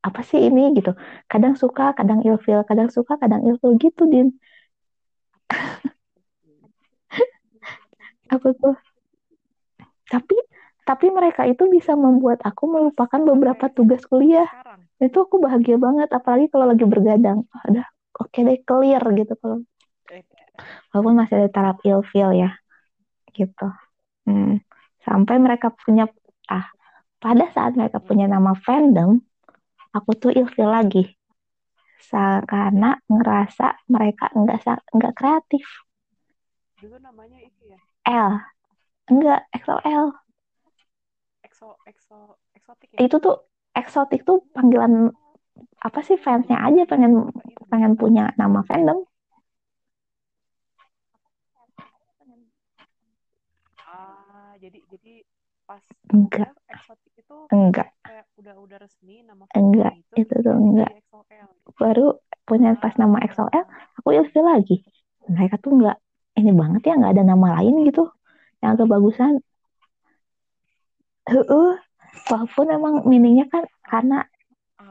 apa sih ini? Gitu. Kadang suka kadang ilfil kadang suka kadang ilfil gitu din. Aku tuh? Tapi tapi mereka itu bisa membuat aku melupakan beberapa tugas kuliah. Itu aku bahagia banget apalagi kalau lagi bergadang. Udah oke okay deh clear gitu kalau walaupun masih ada taraf ilfil ya gitu. Hmm. sampai mereka punya ah pada saat mereka punya nama fandom aku tuh ilfil lagi. Karena ngerasa mereka enggak enggak kreatif. Dulu namanya itu ya? L. Enggak XOL exo exo eksotik ya? itu tuh eksotik tuh panggilan apa sih fansnya aja pengen pengen punya nama fandom. Ah jadi jadi pas enggak. eksotik itu enggak. kayak udah udah resmi nama enggak itu, itu tuh enggak. baru punya pas nama XOL aku ilfil lagi. Mereka tuh enggak ini banget ya nggak ada nama lain gitu. Yang agak bagusan uh, walaupun emang meaningnya kan karena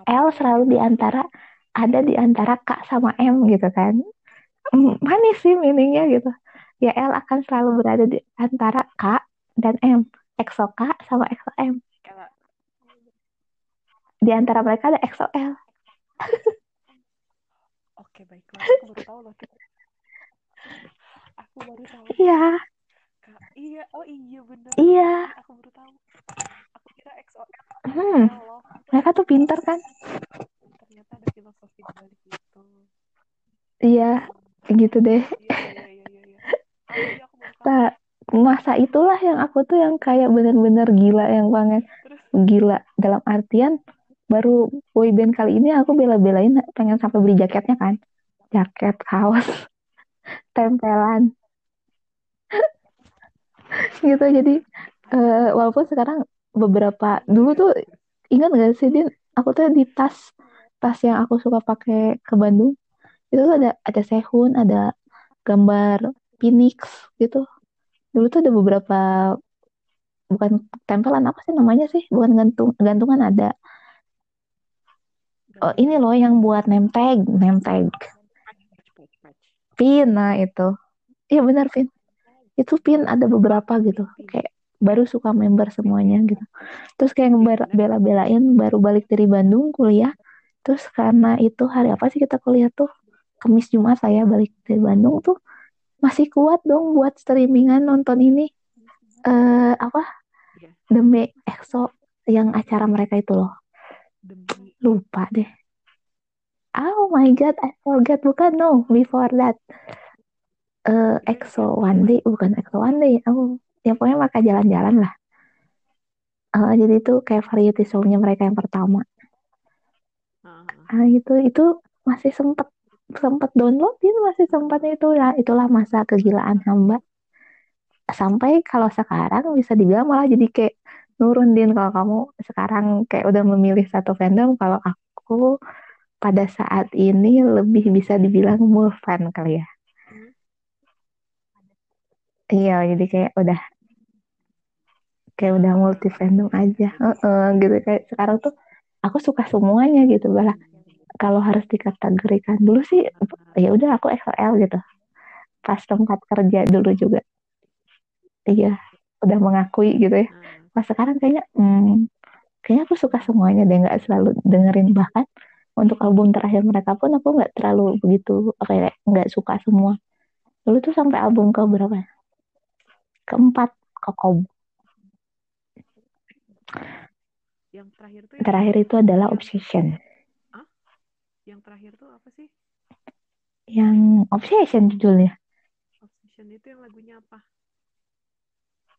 L selalu di antara ada di antara K sama M gitu kan. Manis sih meaningnya gitu. Ya L akan selalu berada di antara K dan M EXO-K sama EXO-M. Di antara mereka ada EXO-L. Oke, baiklah. Aku baru tahu loh. Aku baru tahu. Iya. iya, oh iya benar. Iya. Aku baru tahu. Aku kira EXO-L. Hmm. Mereka tuh pintar kan? Ternyata ada filosofi di balik itu. Iya, gitu deh. Iya, iya, iya, iya. iya. Oh, iya, aku baru tahu masa itulah yang aku tuh yang kayak bener-bener gila yang banget. Gila dalam artian baru boyband kali ini aku bela-belain pengen sampai beli jaketnya kan. Jaket kaos tempelan. Gitu jadi uh, walaupun sekarang beberapa dulu tuh ingat gak sih Din? Aku tuh di tas tas yang aku suka pakai ke Bandung itu tuh ada ada Sehun ada gambar Phoenix gitu dulu tuh ada beberapa bukan tempelan apa sih namanya sih? Bukan gantung gantungan ada. Oh, ini loh yang buat name tag name tag pin nah itu. Iya benar pin. Itu pin ada beberapa gitu. Kayak baru suka member semuanya gitu. Terus kayak bela-belain baru balik dari Bandung kuliah. Terus karena itu hari apa sih kita kuliah tuh? Kamis Jumat saya balik dari Bandung tuh masih kuat dong buat streamingan nonton ini. Uh, apa? Demi EXO yang acara mereka itu loh. Lupa deh. Oh my god I forget. Bukan no before that. Uh, EXO One Day. Bukan EXO One Day. Oh ya pokoknya mereka jalan-jalan lah. Uh, jadi itu kayak variety show-nya mereka yang pertama. Uh, itu itu masih sempet sempet download itu masih sempat itu ya itulah masa kegilaan hamba. Sampai kalau sekarang bisa dibilang malah jadi kayak nurun din kalau kamu sekarang kayak udah memilih satu fandom kalau aku pada saat ini lebih bisa dibilang fan kali ya. Iya jadi kayak udah kayak udah multi fandom aja. Uh -uh, gitu. Kayak sekarang tuh aku suka semuanya gitu bala kalau harus dikategorikan dulu sih ya udah aku XL gitu. Pas tempat kerja dulu juga. Iya udah mengakui gitu ya. Pas sekarang kayaknya hmm, kayaknya aku suka semuanya deh nggak selalu dengerin. Bahkan untuk album terakhir mereka pun aku nggak terlalu begitu ya nggak suka semua. Dulu tuh sampai album ke berapa ya? Keempat kokob yang terakhir yang terakhir itu adalah obsession yang terakhir tuh apa sih? Yang obsession judulnya. Obsession itu yang lagunya apa?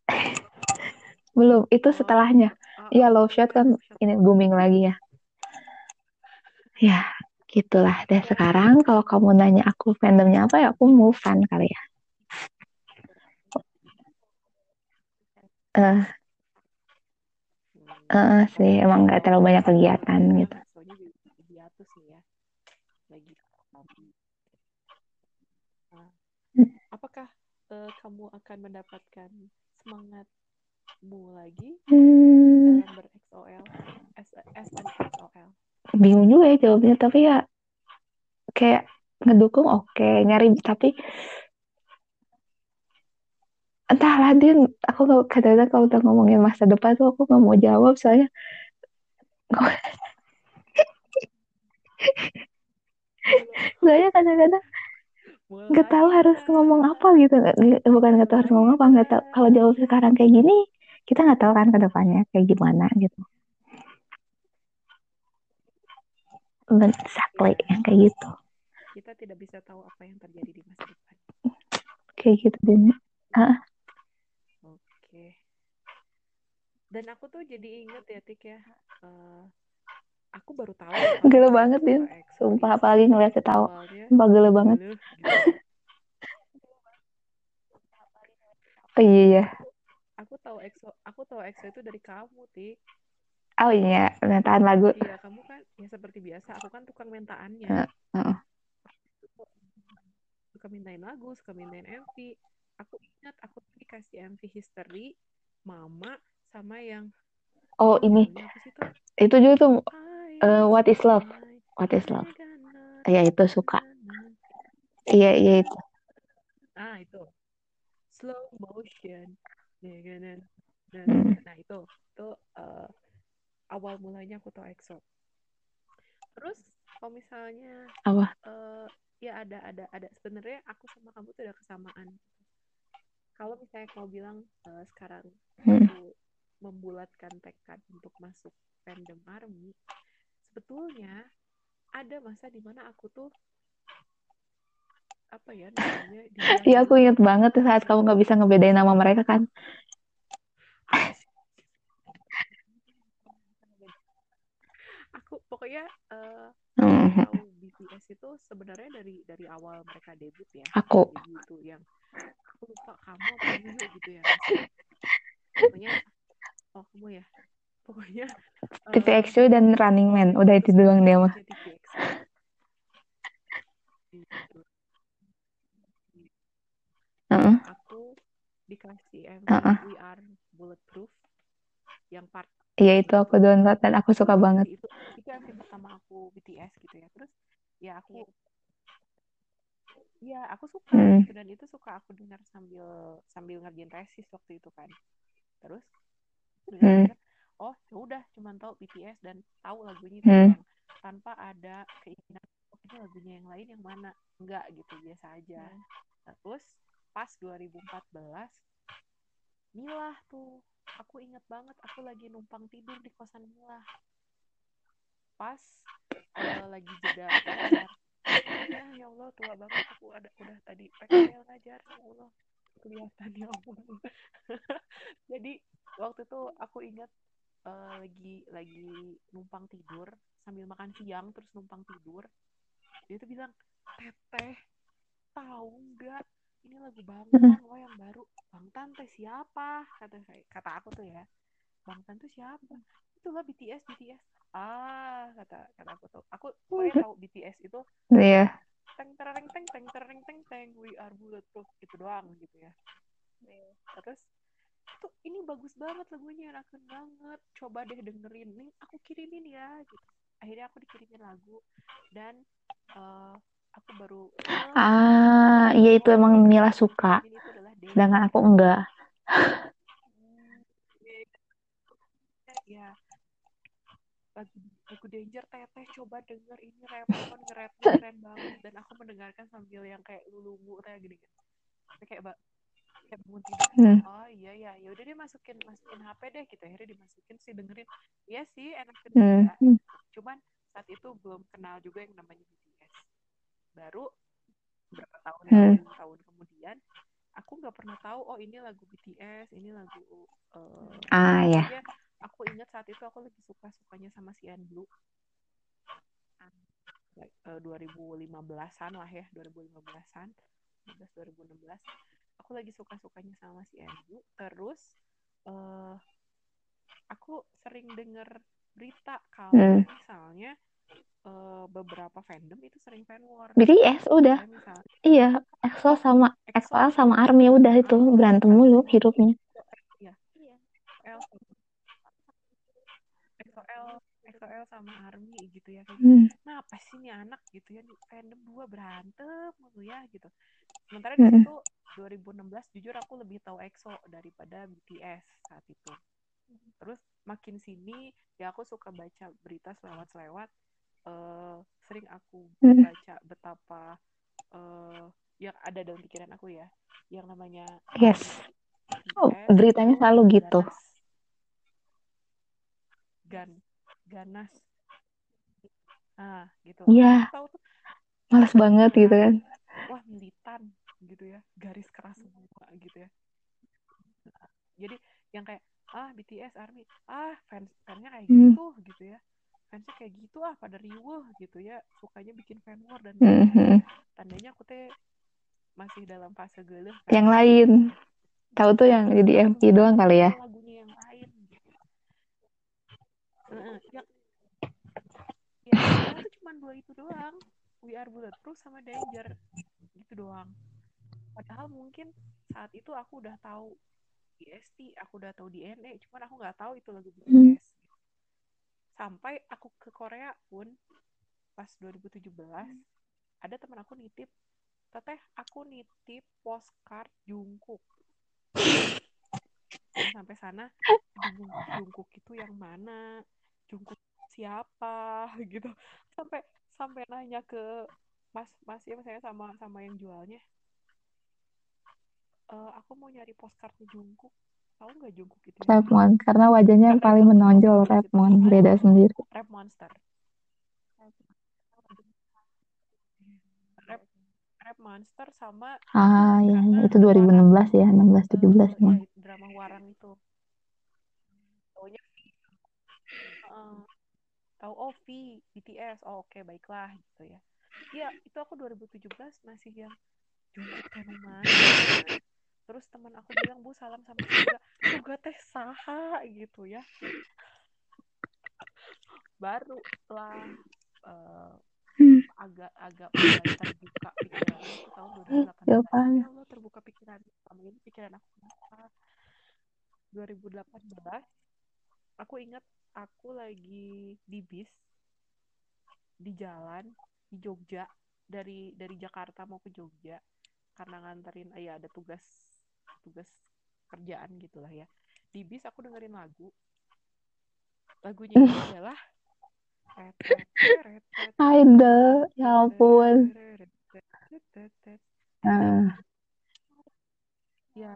Belum itu setelahnya. Oh, iya love shot kan ini booming lagi ya. Ya gitulah deh sekarang. Kalau kamu nanya aku fandomnya apa ya aku move fan kali ya. Uh, uh, sih emang nggak terlalu banyak kegiatan gitu apakah uh, kamu akan mendapatkan semangatmu lagi hmm. dalam dan XOL bingung juga ya jawabnya tapi ya kayak ngedukung oke okay. nyari tapi entahlah dia aku kadang-kadang kalau udah ngomongin masa depan tuh aku nggak mau jawab soalnya soalnya kadang-kadang nggak tahu harus ngomong apa gitu. Bukan nggak tahu harus ngomong apa nggak tahu. Kalau jawab sekarang kayak gini kita nggak tahu kan ke depannya kayak gimana gitu. Exactly yang kayak gitu. Kita tidak bisa tahu apa yang terjadi di masa depan. Kayak gitu deh. Ah dan aku tuh jadi inget ya Tik ya uh, aku baru tahu gelo banget din sumpah apalagi ngeliat tahu sumpah gelo banget. oh iya iya. Aku tahu EXO aku tahu EXO itu dari kamu Tik oh iya mentaan lagu. Iya kamu kan ya seperti biasa aku kan tukang mentaannya. Uh, uh. suka mintain lagu suka mintain MV aku ingat aku dikasih MV history mama sama yang oh ini. itu juga tuh uh, what is love? what is love? Ya itu suka. Iya iya itu. Ah itu. Slow motion. Hmm. nah itu. Itu uh, awal mulanya aku tau EXO. Terus kalau misalnya apa? uh, ya ada ada ada. Sebenarnya aku sama kamu tuh ada kesamaan. Kalau misalnya kau bilang uh, sekarang hmm. aku membulatkan tekad untuk masuk fandom army sebetulnya ada masa di mana aku tuh apa ya namanya iya aku inget banget saat kamu nggak bisa ngebedain nama mereka kan. Aku pokoknya uh, tahu BTS itu sebenarnya dari dari awal mereka debut ya. Aku. debut itu yang aku lupa kamu apa gitu ya masih pokoknya oh kamu ya pokoknya TVXQ dan Running Man. Udah itu doang dia mah. Aku dikasih MV Heeh. We Are Bulletproof. Yang part Iya itu aku download dan aku suka banget. itu itu MV pertama aku BTS gitu ya. Terus ya aku ya aku suka Hmm. gitu. Dan itu suka aku dengar sambil sambil ngerjain tesis waktu itu kan. Terus Hmm. Oh ya udah cuman tahu BTS dan tahu lagunya itu Hmm. tanpa ada keinginan oh ini lagunya yang lain yang mana? Enggak gitu biasa aja. Nah, terus pas 2014 Milah tuh aku inget banget aku lagi numpang tidur di kosan Milah pas eh, lagi jeda ya ya Allah tua banget aku ada udah tadi PKL ngajar ya Allah. Kelihatan ya Allah. Jadi waktu itu aku ingat eh, lagi lagi numpang tidur sambil makan siang terus numpang tidur. Dia tuh bilang teteh tahu nggak? Ini lagu Bangtan loh yang baru. Bangtan teh siapa? kata saya kata aku tuh ya. Bangtan tuh siapa? Itulah BTS BTS ah kata kata aku tuh. Aku pokoknya tahu BTS itu Iya. teng tereng teng teng tereng teng teng we are bulletproof gitu doang gitu ya. Terus tuh ini bagus banget lagunya enakan banget. Coba deh dengerin. Nih aku kirimin ya gitu. Akhirnya aku dikirimin lagu dan uh, aku baru Ah, iya itu emang Mila suka. Sedangkan aku enggak. ya. Lagu lagu Danger teteh coba denger. Ini Repon nge-rapnya keren banget. Dan aku mendengarkan sambil yang kayak lulumu kayak gini kan kayak kayak bangun tidur Hmm. oh iya ya ya udah dia masukin masukin HP deh gitu. Akhirnya dimasukin sih dengerin. Iya sih enak Hmm. juga cuman saat itu belum kenal juga yang namanya BTS baru berapa tahun Hmm. tahun, kemudian aku nggak pernah tahu oh ini lagu BTS ini lagu uh, Ah ya. pokoknya aku ingat saat itu aku lagi suka sukanya sama si Blue uh, 2015-an lah ya 2015-an 2016 aku lagi suka sukanya sama si Blue terus uh, aku sering denger berita kalau Hmm. misalnya uh, beberapa fandom itu sering fan war BTS udah. Kayak misalnya Iya, EXO sama EXO EXO sama ARMY udah itu berantem mulu hidupnya. Iya. XOL XOL sama ARMY gitu ya kayak Hmm. nah apa sih nih anak gitu ya fandom dua berantem mulu ya gitu sementara di situ 2016 jujur aku lebih tahu EXO daripada BTS saat itu terus makin sini ya aku suka baca berita selewat-selewat uh, sering aku Hmm. baca betapa uh, yang ada dalam pikiran aku ya yang namanya Yes. Oh, BTS beritanya selalu gitu. Gan, ganas. Nah, gitu. Iya. Tahu tuh Males banget gitu kan. wah militan gitu ya, garis keras semua gitu ya. Nah, jadi yang kayak ah BTS Army, ah fans fansnya kayak Hmm. gitu gitu ya. Fansnya kayak gitu ah pada riuh gitu ya, sukanya bikin fan war dan Hmm, hmm. tandanya aku teh masih dalam fase geluh kan. Yang lain. Tahu tuh yang jadi MV doang kali ya. lagunya yang lain yang ya tuh cuma dua itu doang We Are Bulletproof sama Danger gitu doang padahal mungkin saat itu aku udah tahu DST aku udah tahu DNA cuman aku nggak tahu itu lagu BTS Hmm. sampai aku ke Korea pun pas 2017 ada teman aku nitip teteh aku nitip postcard Jungkook. Sampai sana Jungkook itu yang mana? Jungkook siapa? Gitu. Sampai sampai nanya ke mas mas ya saya sama sama yang jualnya e, aku mau nyari postcardnya Jungkook. Tahu nggak Jungkook itu? Ya? Rapmon karena wajahnya yang paling menonjol Rapmon beda sendiri. Rap Monster. Rap Rap Monster sama Ah ya, karena itu 2016 ya, 16 eh, 17 ya drama Warang itu. Taunya eh, tahu oh V BTS oh oke okay, baiklah gitu ya. Ya itu aku 2017 masih yang Jungkook Tenuman terus teman aku bilang bu salam sama juga juga teh saha gitu ya. Baru lah uh, agak-agak mulai terbuka pikiran. Aku tahun 2018 ya, ya Allah terbuka pikiran. Selama ini pikiran aku kenapa 2018 aku ingat aku lagi di bis di jalan di Jogja. Dari dari Jakarta mau ke Jogja karena nganterin ya ada tugas tugas kerjaan gitulah ya. Di bis aku dengerin lagu. Lagunya itu adalah Idol ya ampun. Uh. ya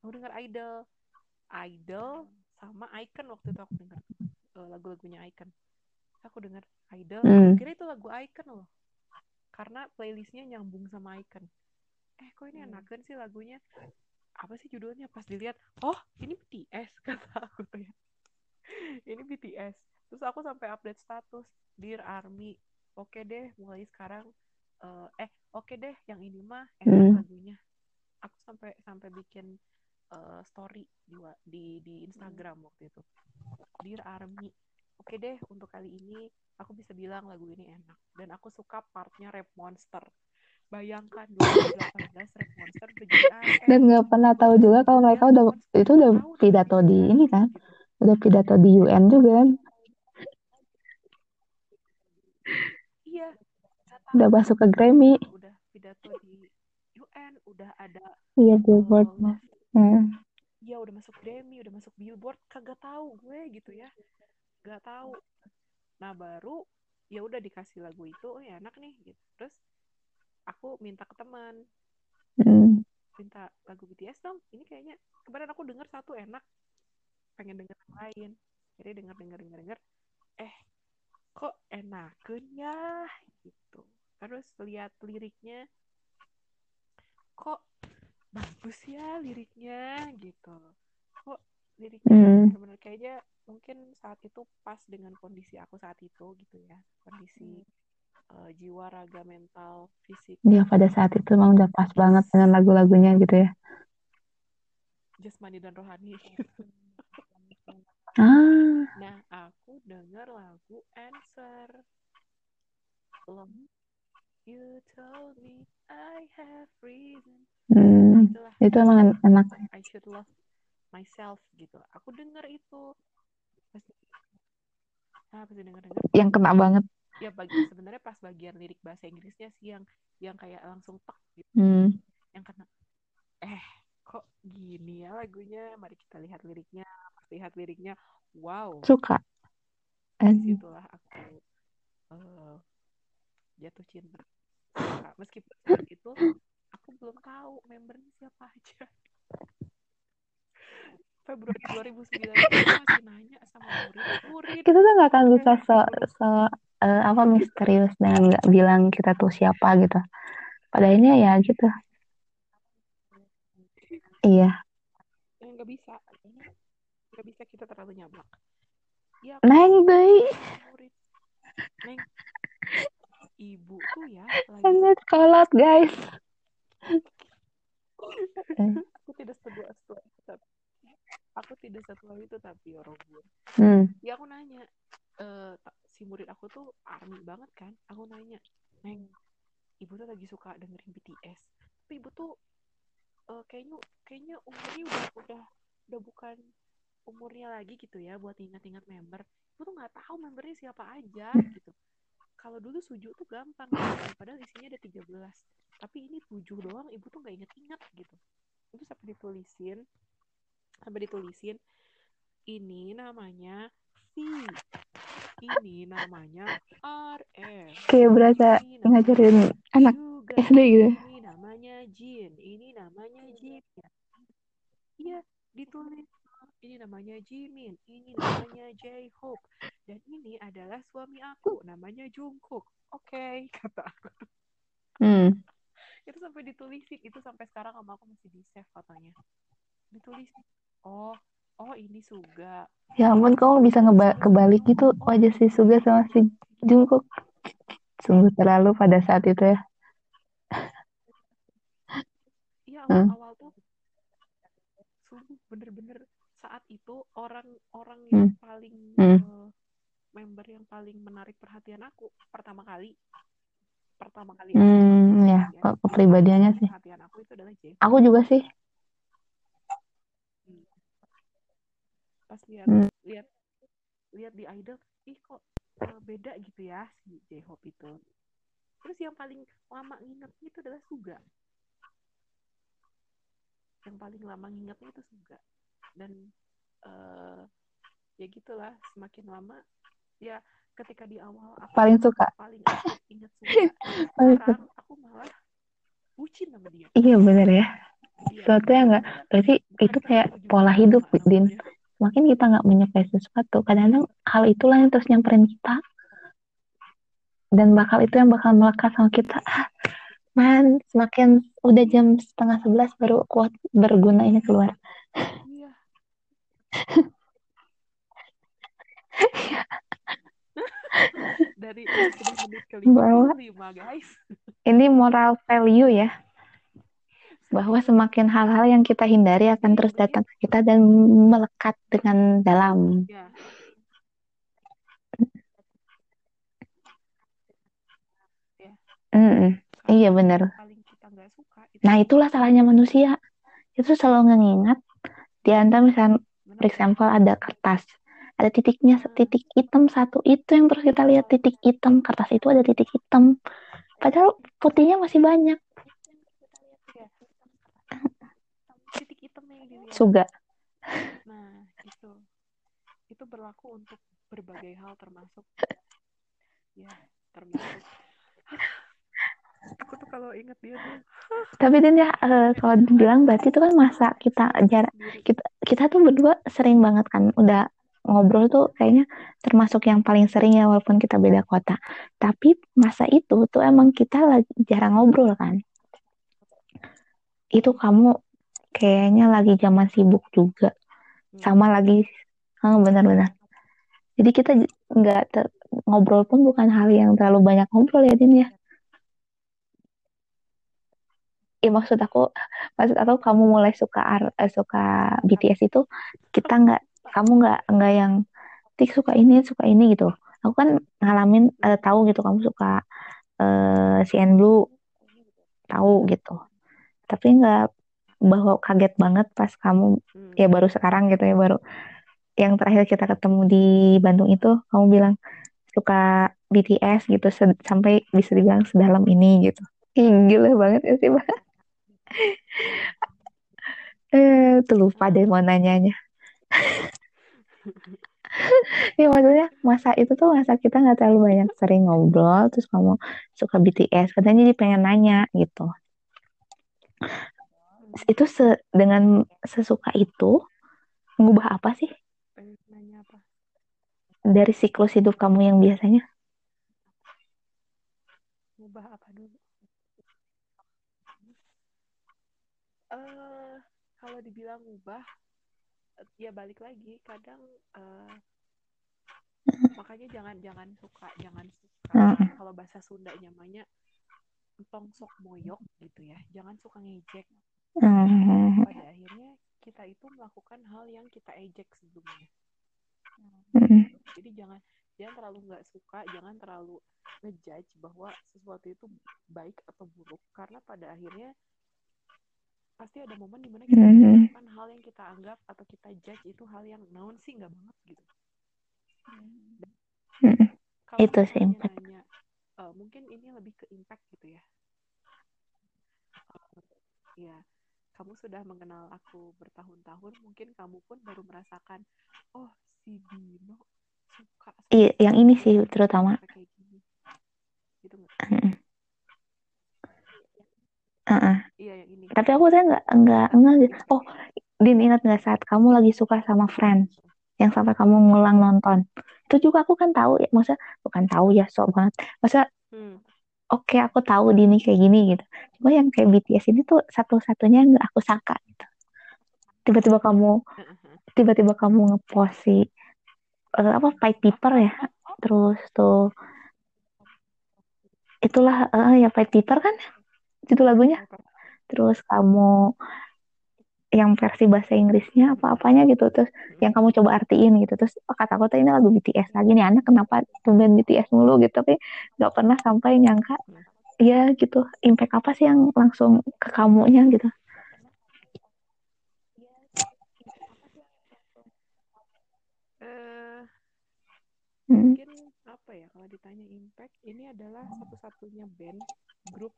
aku denger Idol. Idol sama Icon waktu itu aku denger. Uh, lagu-lagunya Icon. Aku denger Idol mm. kira itu lagu Icon loh. Karena playlistnya nyambung sama Icon. Eh kok ini enakan sih lagunya apa sih judulnya? Pas dilihat oh ini BTS kata aku ya. Ini BTS terus aku sampai update status Dear Army oke deh mulai sekarang uh, eh oke deh yang ini mah enak hmm. lagunya. Aku sampai sampai bikin uh, story di di di Instagram waktu itu. Dear Army oke deh untuk kali ini aku bisa bilang lagu ini enak. Dan aku suka partnya Rap Monster bayangkan 2018 Rap Monster dan nggak pernah tahu juga kalau mereka udah itu udah pidato di ini kan? Udah pidato di UN juga kan? Iya. Udah masuk ke Grammy. udah pidato di UN udah ada iya billboard. Uh, hmm. Iya udah masuk Grammy, udah masuk Billboard, kagak tahu gue gitu ya, gak tahu. Nah baru ya udah dikasih lagu itu, oh ya enak nih gitu. Terus aku minta ke teman, hmm. minta lagu BTS dong. Ini kayaknya kemarin aku denger satu enak, pengen denger yang lain. Jadi denger denger denger denger, eh kok enakan ya? Gitu. Terus lihat liriknya. Kok bagus ya liriknya? Gitu. Kok liriknya mm. benar-benar kayaknya mungkin saat itu pas dengan kondisi aku saat itu gitu ya. Kondisi uh, jiwa raga mental fisik ya pada saat itu memang udah pas banget dengan lagu-lagunya gitu ya jasmani dan rohani Ah. Nah, aku dengar lagu Answer. Long you told me I have reason. Hmm, Itulah. itu emang enak. I should love myself gitu. Aku dengar itu. Pasti, ah, pasti dengar dengar. Yang kena banget. Ya bagi sebenarnya pas bagian lirik bahasa Inggrisnya sih yang yang kayak langsung tek gitu. Hmm. Yang kena. Eh, kok gini ya lagunya? Mari kita lihat liriknya lihat liriknya wow suka di situlah aku uh, jatuh cinta suka meskipun saat itu aku belum tahu membernya siapa aja Februari 2009 masih nanya sama murid murid kita tuh gak akan bisa so, so uh, apa misterius dengan nggak bilang kita tuh siapa gitu. Padahalnya ya gitu. Iya. Nggak bisa. Nggak bisa kita terlalu nyablak. Ya neng deh neng. Ibu tuh ya lagi. Kolot guys. Aku tidak setua setua tapi aku tidak setua itu tapi orang gue hmm. ya aku nanya uh, si murid aku tuh army banget kan. Aku nanya neng ibu tuh lagi suka dengerin BTS tapi ibu tuh uh, kayaknya kayaknya umurnya udah udah udah bukan umurnya lagi gitu ya buat ingat-ingat member. Gue tuh nggak tahu membernya siapa aja gitu. Kalau dulu suju tuh gampang gitu. padahal isinya ada 13 tapi ini tujuh doang ibu tuh nggak inget-inget gitu. Itu sampai ditulisin sampai ditulisin ini namanya V ini namanya RF kayak berasa ngajarin anak SD gitu. Ini namanya Jin. Ini namanya Jin. Iya ditulis. Ini namanya Jimin, ini namanya J-Hope, dan ini adalah suami aku, namanya Jungkook. Oke, okay, kata aku. Hmm. itu sampai ditulisin, itu sampai sekarang sama aku masih di save fotonya. Ditulis, oh oh ini Suga Ya ampun, kamu bisa ngeba kebalik gitu wajah si Suga sama si Jungkook. Sungguh terlalu pada saat itu ya. iya Hmm. awal-awal tuh sungguh bener-bener saat itu orang-orang yang Hmm. paling Hmm. eh, member yang paling menarik perhatian aku pertama kali pertama kali aku Hmm, ya, ya, ke- kepribadiannya sih. aku Aku juga sih. Hmm. Pas lihat Hmm. lihat lihat di idol ih kok eh, beda gitu ya si J-Hope itu terus yang paling lama ngingetnya itu adalah Suga yang paling lama ngingetnya itu Suga dan eh, ya gitulah semakin lama ya ketika di awal aku Paling suka. paling inget Suga Paling sekarang aku malah bucin sama dia Iya bener ya. Iya. Sesuatu yang enggak, berarti itu kayak pola hidup, Din. Semakin kita nggak menyukai sesuatu, kadang-kadang hal itulah yang terus nyamperin kita. Dan bakal itu yang bakal melekat sama kita. Ah, man, semakin udah jam setengah sebelas baru kuat berguna ini keluar. Iya. Dari ini sudah menit ke Bahwa 55 guys. ini moral value ya. Bahwa semakin hal-hal yang kita hindari akan terus datang ke kita dan melekat dengan dalam. Ya. Mm-mm. Iya, itu. Nah itulah salahnya manusia. Itu selalu ngingat. Di antara misalnya, for Benar. example ada kertas. Ada titiknya, titik hitam satu. Itu yang terus kita lihat titik hitam. Kertas itu ada titik hitam. Padahal putihnya masih banyak. Ya. Titik hitam yang dilihat. Suga. Nah, itu. Itu berlaku untuk berbagai hal termasuk. Ya, termasuk. Aku tuh kalau inget dia tuh. Tapi Din ya, eh, kalau dibilang berarti itu kan masa kita jarak kita kita tuh berdua sering banget kan udah ngobrol tuh kayaknya termasuk yang paling sering ya walaupun kita beda kota. Tapi masa itu tuh emang kita lagi jarang ngobrol kan. Itu kamu kayaknya lagi zaman sibuk juga. Sama lagi oh, benar-benar. Jadi kita nggak ter- ngobrol pun bukan hal yang terlalu banyak ngobrol ya Din ya. Ya maksud aku maksud aku kamu mulai suka ar- eh, suka BTS itu kita nggak kamu nggak nggak yang tik suka ini suka ini gitu. Aku kan ngalamin eh, tahu gitu kamu suka eh CN Blue. Tahu gitu. Tapi nggak bahwa kaget banget pas kamu Hmm. ya baru sekarang gitu ya baru yang terakhir kita ketemu di Bandung itu kamu bilang suka BTS gitu sampai bisa dibilang sedalam ini gitu Ih, gila banget ya sih Mbak. eh tuh lupa deh mau nanyanya ya maksudnya masa itu tuh masa kita nggak terlalu banyak sering ngobrol terus kamu suka BTS katanya jadi pengen nanya gitu itu se dengan sesuka itu mengubah apa sih? Nanya apa? Dari siklus hidup kamu yang biasanya? Ngubah apa dulu? Eh kalau dibilang ngubah eh, ya balik lagi kadang eh, makanya jangan jangan suka jangan suka Heeh. kalau bahasa Sunda namanya entong sok moyok gitu ya. Jangan suka ngejek Hmm, pada akhirnya kita itu melakukan hal yang kita ejek sebelumnya. Mm, jadi jangan jangan terlalu nggak suka jangan terlalu ngejudge bahwa sesuatu itu baik atau buruk. Karena pada akhirnya pasti ada momen di mana kita Mhm. melakukan hal yang kita anggap atau kita judge itu hal yang naon sih nggak banget gitu. Kalau Itu sih impact. nanya eh, mungkin ini lebih ke impact gitu ya. Ya kamu sudah mengenal aku bertahun-tahun mungkin kamu pun baru merasakan oh si Dino suka Iya, yang ini sih terutama. kayak gini gitu nggak iya yang ini Tapi aku saya nggak nggak nggak. Oh, Din ingat nggak saat kamu lagi suka sama Friends yang sampai kamu ngulang nonton? Itu juga aku kan tahu ya, masa bukan tahu ya, sok banget. Masa hmm. Oke aku tahu Dini kayak gini gitu. Cuma yang kayak BTS ini tuh satu-satunya yang aku sangka gitu. Tiba-tiba kamu tiba-tiba kamu ngepost si uh, apa Pied Piper ya? Terus tuh itulah uh, ya Pied Piper kan? Itu lagunya? Terus kamu yang versi bahasa Inggrisnya apa-apanya gitu terus yang kamu coba artiin gitu. Terus oh, kata aku tuh ini lagu BTS lagi nih anak kenapa tumben BTS mulu? Gitu tapi nggak pernah sampai nyangka ya gitu impact apa sih yang langsung ke kamunya? Gitu. Uh, hmm. mungkin apa ya kalau ditanya impact ini adalah satu-satunya band grup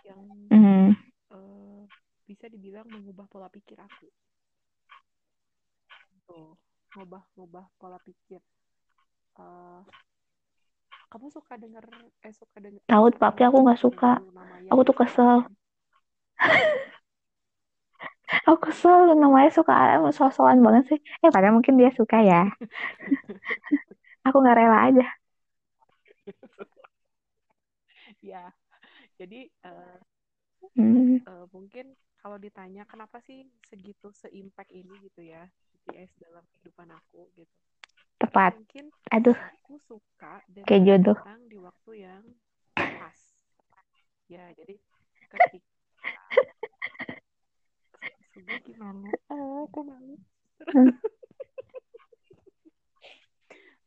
yang hmm. uh, bisa dibilang mengubah pola pikir aku. Tuh ngubah ngubah pola pikir. Uh, kamu suka denger eh suka denger tahu tapi aku nggak suka. aku tuh kesel. Aku kesel namanya suka sosokan banget sih. Eh padahal mungkin dia suka ya. Aku nggak rela aja. Ya jadi uh, hmm. uh, mungkin kalau ditanya kenapa sih segitu seimpact ini? gitu ya BTS dalam kehidupan aku gitu. Tepat. Mungkin aduh. aku suka dan kayak jodoh. datang di waktu yang pas. Ya jadi ketika sudah gimana? Ah aku malu.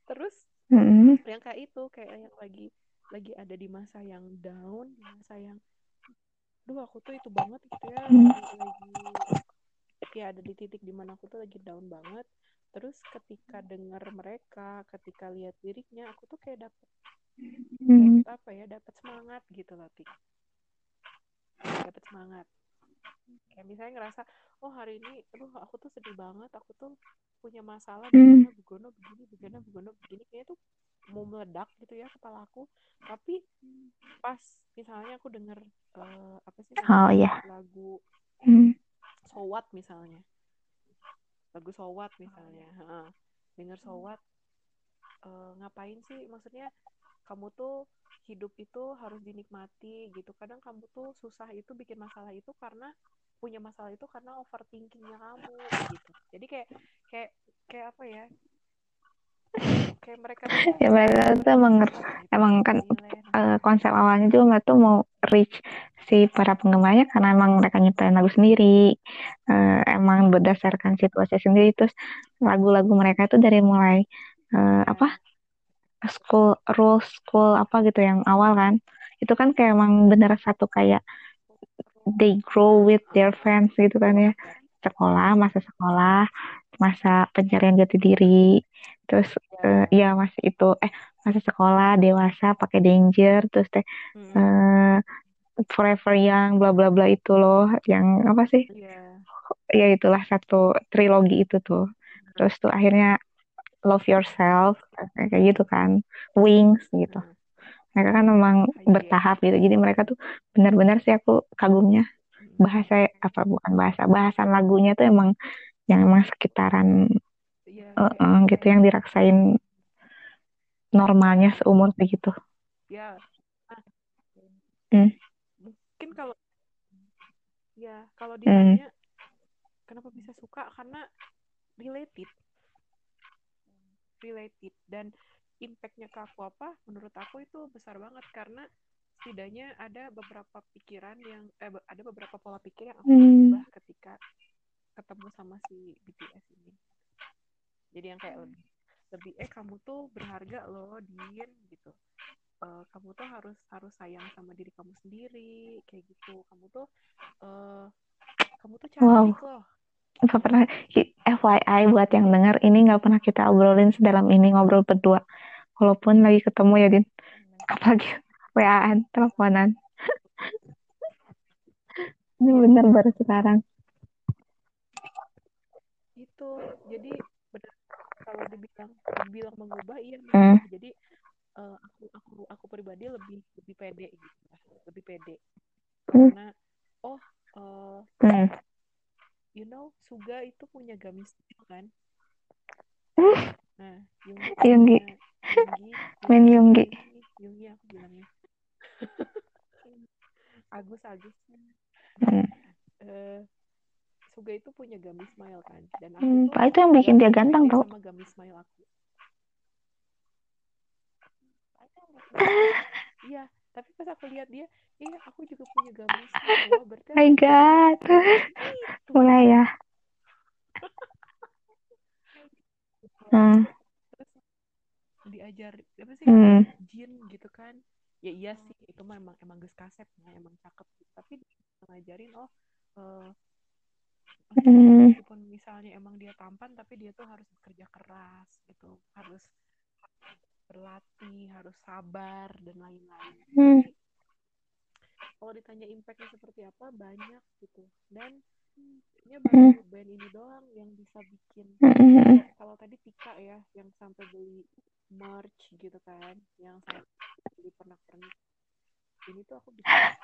Terus hmm. yang kayak itu kayak yang lagi lagi ada di masa yang down di masa yang duh aku tuh itu banget gitu ya Hmm. lagi ya ada di titik di mana aku tuh lagi down banget terus ketika dengar mereka ketika lihat liriknya aku tuh kayak dapet Hmm. dapet apa ya dapet semangat gitu loh tik dapet semangat kayak misalnya ngerasa oh hari ini aduh aku tuh sedih banget aku tuh punya masalah Hmm. begini begono begini begini begono begini kayaknya tuh mau meledak gitu ya kepala aku. Tapi pas misalnya aku denger uh, apa sih oh iya. lagu hmm. sowat misalnya. Lagu sowat misalnya ha, denger sowat uh, ngapain sih? Maksudnya kamu tuh hidup itu harus dinikmati gitu. Kadang kamu tuh susah itu bikin masalah itu karena punya masalah itu karena overthinkingnya kamu gitu. Jadi kayak kayak kayak apa ya kayak mereka ya mereka tuh emang gitu. emang kan uh, konsep awalnya juga nggak tuh mau reach si para penggemarnya karena emang mereka nyiptain lagu sendiri. Uh, emang berdasarkan situasi sendiri. Terus lagu-lagu mereka itu dari mulai uh, apa school rules school apa gitu yang awal kan. Itu kan kayak emang bener satu kayak they grow with their fans gitu kan ya. Sekolah masa sekolah masa pencarian jati diri. Terus uh, ya masih itu eh masa sekolah dewasa pakai danger terus teh uh, forever young bla bla bla itu loh yang apa sih? Yeah. ya itulah satu trilogi itu tuh. Terus tuh akhirnya love yourself kayak gitu kan wings gitu. Mereka kan memang bertahap gitu jadi mereka tuh benar-benar sih aku kagumnya bahasa apa bukan bahasa bahasan lagunya tuh emang yang emang sekitaran yeah, uh, uh, gitu yang diraksain normalnya seumur begitu. Ya. Hmm. mungkin kalau ya kalau ditanya hmm. kenapa bisa suka? Karena related. Related. Dan impactnya ke aku apa menurut aku itu besar banget. Karena setidaknya ada beberapa pikiran yang eh, ada beberapa pola pikir yang aku Hmm. ubah ketika ketemu sama si BTS ini. Jadi yang kayak lebih lebih eh kamu tuh berharga loh Din gitu. Uh, kamu tuh harus harus sayang sama diri kamu sendiri kayak gitu. Kamu tuh uh, kamu tuh cantik Wow. loh. Nggak pernah FYI buat yang dengar ini nggak pernah kita obrolin sedalam ini ngobrol berdua. Walaupun lagi ketemu ya Din. Apalagi WA-an teleponan. Ini bener baru sekarang itu jadi benar kalau dibilang dibilang mengubah iya Hmm. jadi uh, aku aku aku pribadi lebih lebih pede gitu lah lebih pede Hmm. karena oh uh, Hmm. you know Suga itu punya gamis kan nah Yunggi Yunggi Main Yunggi. Yunggi aku bilangnya Agus Agus Hmm. uh, Suga itu punya Gummy Smile kan dan aku Hmm, tuh itu yang bikin dia ganteng tau. sama Gummy Smile aku iya tapi pas aku lihat dia iya aku juga punya Gummy Smile loh berarti My aku juga God. itu Mulai ya. Hmm, terus diajar apa sih hmm, jin gitu kan ya iya sih itu mah emang emang gus kasep emang cakep gitu. tapi dia ngajarin oh eh, meskipun, hmm, meskipun misalnya emang dia tampan tapi dia tuh harus bekerja keras gitu. Harus berlatih harus sabar dan lain-lain. Hmm, kalau ditanya impactnya seperti apa banyak gitu. Dan kayaknya baru band ini doang yang bisa bikin hmm, hmm, kalau tadi Tika ya yang sampai beli merch gitu kan yang sampai beli pernak-pernik. Ini tuh aku bisa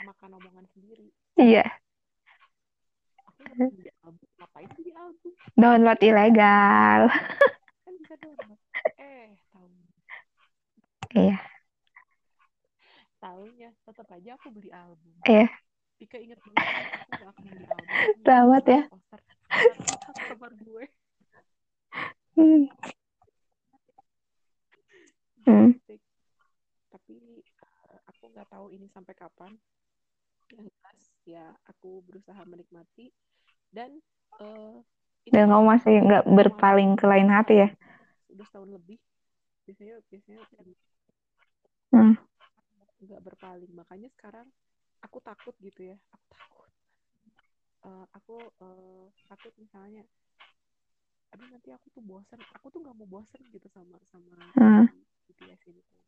makan omongan sendiri Iya. album ngapain beli album Download ilegal. kan bisa download eh tahu Iya. tahunya tetap aja aku beli album Iya. Tika inget banget aku gak akan beli album Selamat ya. poster kamar gue Hmm. Hmm. Tik. tapi uh, aku nggak tahu ini sampai kapan yang jelas ya aku berusaha menikmati. Dan uh, ini Dan kamu masih nggak berpaling ke lain hati ya? udah setahun lebih. Biasanya biasanya Hmm. nggak berpaling. Makanya sekarang aku takut gitu ya. Aku takut. Uh, aku uh, takut misalnya aduh nanti aku tuh bosan aku tuh nggak mau bosan gitu sama sama Hmm. BTS ini tuh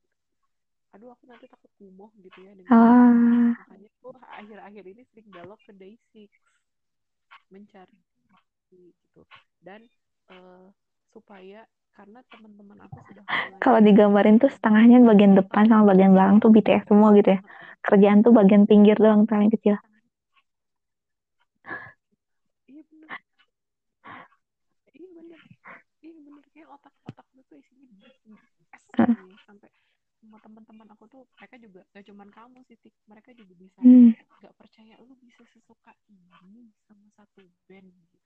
aduh aku nanti takut kumuh gitu ya dengan Ah. makanya aku akhir-akhir ini sering belok ke day six mencari gitu dan uh, supaya karena teman-teman aku sudah mulai Kalau digambarin tuh setengahnya bagian depan sama bagian belakang tuh BTS semua gitu ya. Kerjaan tuh bagian pinggir doang paling kecil. iya bener iya bener iya bener kayak otak-otak gue tuh isinya BTS gitu ya. sampai semua teman-teman aku tuh mereka juga gak cuman kamu sih Tik. mereka juga bisa Hmm. gak percaya lu bisa sesuka ini sama satu band gitu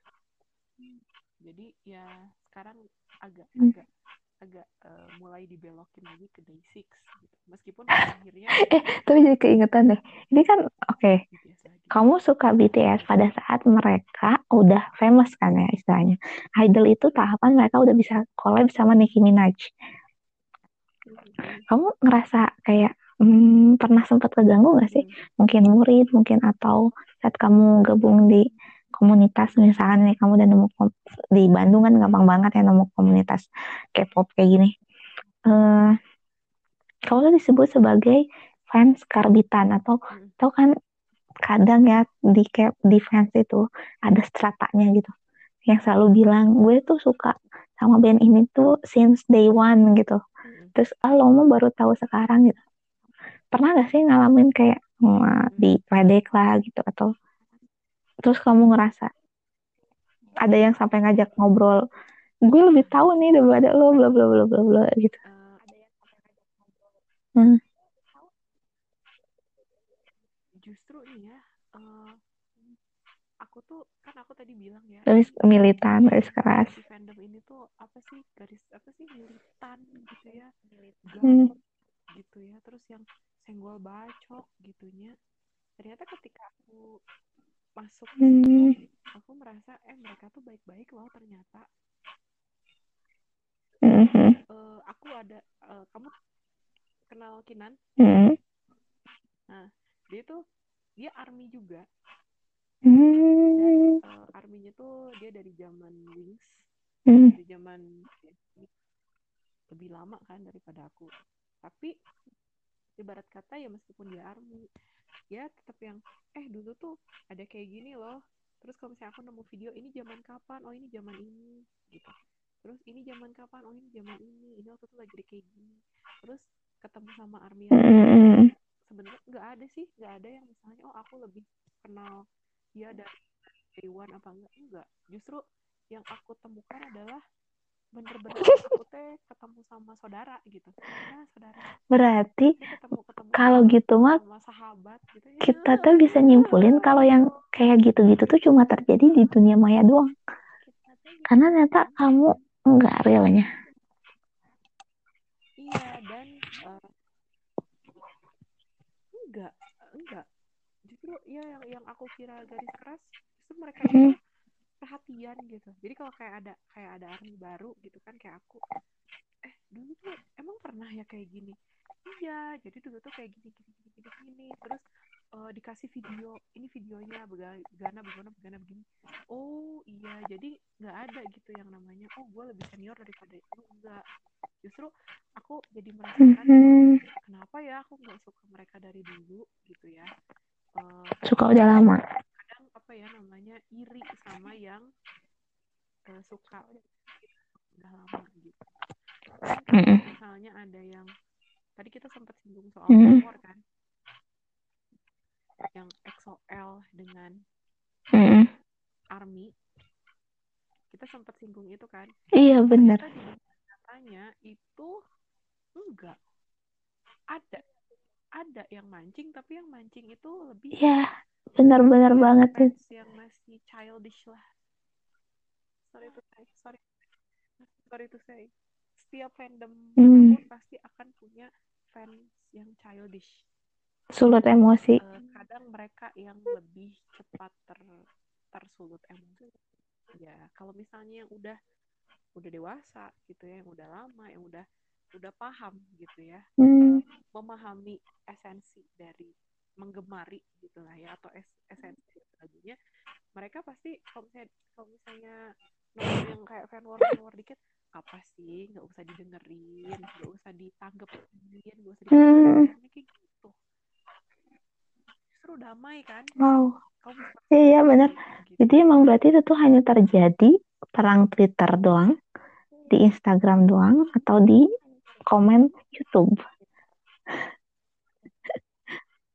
jadi ya sekarang agak Hmm. agak agak eh, mulai dibelokin lagi ke day six gitu meskipun akhirnya Eh, tapi jadi keingetan deh. Ini kan oke, lagi kamu suka BTS pada saat mereka udah famous kan ya istilahnya. Idol itu tahapan mereka udah bisa collab sama Nicki Minaj. Kamu ngerasa kayak hmm, pernah sempat keganggu gak sih? Mungkin murid, mungkin atau saat kamu gabung di komunitas misalnya nih kamu udah nemu di Bandung kan gampang banget ya nemu komunitas K-pop kayak gini. Eh, kamu tuh disebut sebagai fans karbitan atau Hmm. tau kan kadang ya di cap di fans itu ada stratanya gitu yang selalu bilang gue tuh suka sama band ini tuh since day one gitu. Terus ah, lo mau baru tahu sekarang gitu. Pernah gak sih ngalamin kayak wah, diledek lah gitu atau terus kamu ngerasa ada yang sampai ngajak ngobrol gue lebih tahu nih daripada lo bla bla bla bla bla gitu. Eh, hmm. justru nih ya eh, aku tuh kan aku tadi bilang ya garis militan garis keras si fandom ini tuh apa sih garis apa sih militan gitu ya Hmm. galak gitu ya terus yang senggol bacok gitunya ternyata ketika aku masuk situ Hmm. aku merasa eh mereka tuh baik-baik loh ternyata Mhm. Eh, aku ada eh, kamu kenal Kinan Mhm. dia tuh dia army juga Hmm. Eh, arminya tuh dia dari zaman Wings. Hmm. dari zaman lebih lama kan daripada aku. Tapi ibarat kata ya meskipun dia army ya tetap yang eh dulu tuh ada kayak gini loh. Terus kalau misalnya aku nemu video ini zaman kapan? Oh ini zaman ini gitu. Terus ini zaman kapan? Oh ini zaman ini. Ini waktu tuh lagi kayak gini. Terus ketemu sama army yang Mhm. sebenarnya nggak ada sih. Nggak ada yang misalnya oh aku lebih kenal dia dari day one apa enggak? Enggak. Justru yang aku temukan adalah bener-bener aku teh ketemu sama saudara gitu. Ya saudara berarti ketemu ketemu kalau gitu mah sahabat gitu ya. kita tuh bisa nyimpulin kalau yang kayak gitu-gitu tuh cuma terjadi di dunia maya doang. Karena ternyata kamu enggak realnya. Iya dan uh, enggak enggak justru ya yang yang aku kira garis keras itu mereka itu Hmm. perhatian gitu jadi kalau kayak ada kayak ada army baru gitu kan kayak aku eh dulu tuh emang pernah ya kayak gini iya jadi dulu tuh kayak gini gini gini gini, gini. terus uh, dikasih video ini videonya begana begana begana begini oh iya jadi nggak ada gitu yang namanya oh gue lebih senior daripada itu enggak justru aku jadi merasakan Mhm. kenapa ya aku nggak suka mereka dari dulu gitu ya uh, suka udah lama. kadang apa ya namanya iri sama yang uh, suka. Udah lama gitu. Mm-mm. misalnya ada yang tadi kita sempat singgung soal Mm. war kan. Yang XOL dengan Mm-mm. Army. Kita sempat singgung itu kan. Iya dunia nyatanya itu enggak. Ada ada yang mancing tapi yang mancing itu lebih Iya, benar-benar banget tuh. yang masih childish lah sorry to say sorry sorry to say setiap fandom Hmm. pasti akan punya fans yang childish Sulut emosi. Eh, kadang mereka yang lebih cepat ter tersulut emosi ya kalau misalnya yang udah udah dewasa gitu ya yang udah lama yang udah udah paham gitu ya Hmm. memahami esensi dari menggemari gitu lah ya atau es esensi lagunya mereka pasti kalau misalnya kalau misalnya yang kayak fan war fan war dikit apa sih nggak usah didengerin nggak usah ditanggepin nggak usah Hmm. dipikirin kayak gitu justru damai kan Wow. kamu bisa Iya benar. gitu. Jadi emang berarti itu tuh hanya terjadi perang Twitter doang, di Instagram doang, atau di komen YouTube.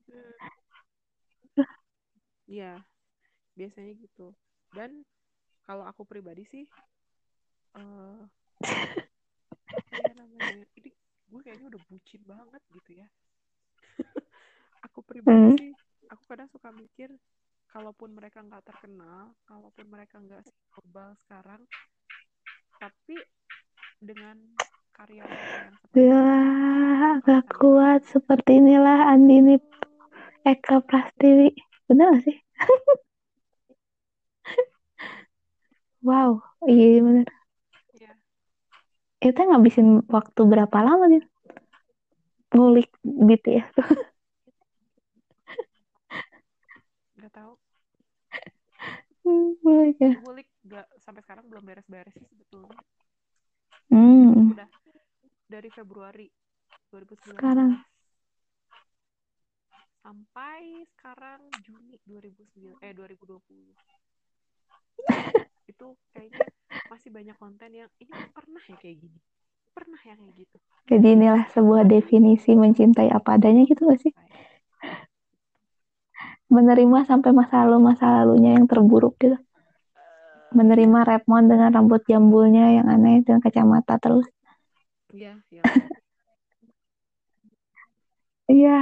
Iya, biasanya gitu. Dan kalau aku pribadi sih, ya namanya? Ini gue kayaknya udah bucin banget gitu ya. aku pribadi Hmm. sih, aku kadang suka mikir, kalaupun mereka nggak terkenal, kalaupun mereka nggak global sekarang, tapi dengan karya seperti Wah, gak kuat seperti inilah Andini Eka Prastiwi. Bener gak sih? wow, iya bener. ya, Itu ngabisin waktu berapa lama dia ngulik BTS tuh? nggak tahu. Ngulik ya. Ngulik nggak sampai sekarang belum beres-beres sih sebetulnya. Hmm, Udah dari Februari 2019 Sekarang. sampai sekarang Juni 2009 eh 2020 itu kayaknya masih banyak konten yang ini pernah ya kayak gini pernah ya kayak gitu jadi inilah sebuah definisi mencintai apa adanya gitu gak sih? Menerima sampai masa lalu masa lalunya yang terburuk gitu. Menerima Redmond dengan rambut jambulnya yang aneh dan kacamata terus. Iya, ya. Iya,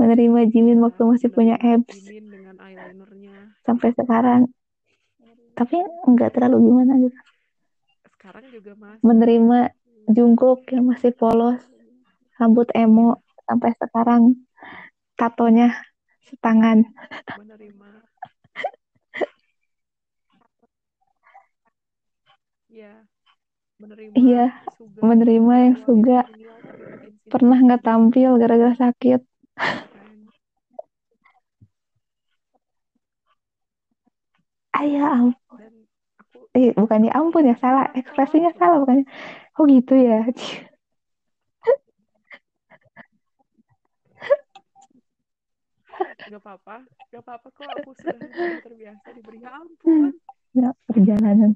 menerima Jimin Iya, waktu masih punya abs Jimin dengan eyelinernya. sampai sekarang. Tapi nggak terlalu gimana gitu. Sekarang juga masih Menerima Jungkook yang masih polos, rambut emo sampai sekarang tatonya setangan. menerima. Iya, menerima Iya, Suga menerima yang Suga pernah nggak tampil gara-gara sakit. keren. Ah ya ampun. Dan aku Eh, bukannya ampun ya, salah. Ekspresinya salah bukannya. Oh gitu ya. nggak apa-apa, nggak apa-apa kok aku sudah terbiasa diberi ya ampun. Ya, perjalanan.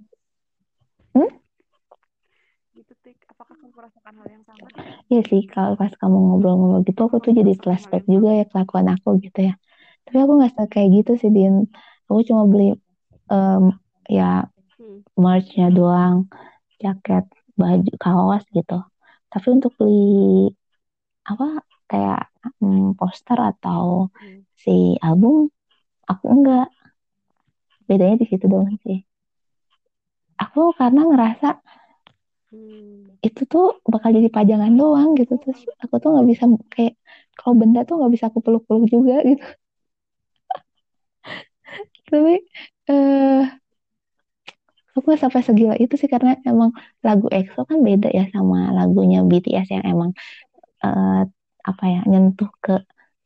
Gitu tik, apakah kamu merasakan hal yang sama? Iya sih, kalau pas kamu ngobrol-ngobrol gitu, aku tuh jadi flashback juga ya kelakuan aku gitu ya. Tapi aku nggak suka kayak gitu sih, Din. Aku cuma beli em, ya Hmm. merch-nya doang, jaket, baju, kaos gitu. Tapi untuk beli apa kayak hmm, poster atau Hmm. si album aku enggak bedanya di situ doang sih aku karena ngerasa Itu tuh bakal jadi pajangan doang gitu. Terus aku tuh nggak bisa kayak kalau benda tuh nggak bisa aku peluk-peluk juga gitu. Tapi eh aku sampai segila itu sih karena emang lagu EXO kan beda ya sama lagunya BTS yang emang eh, apa ya nyentuh ke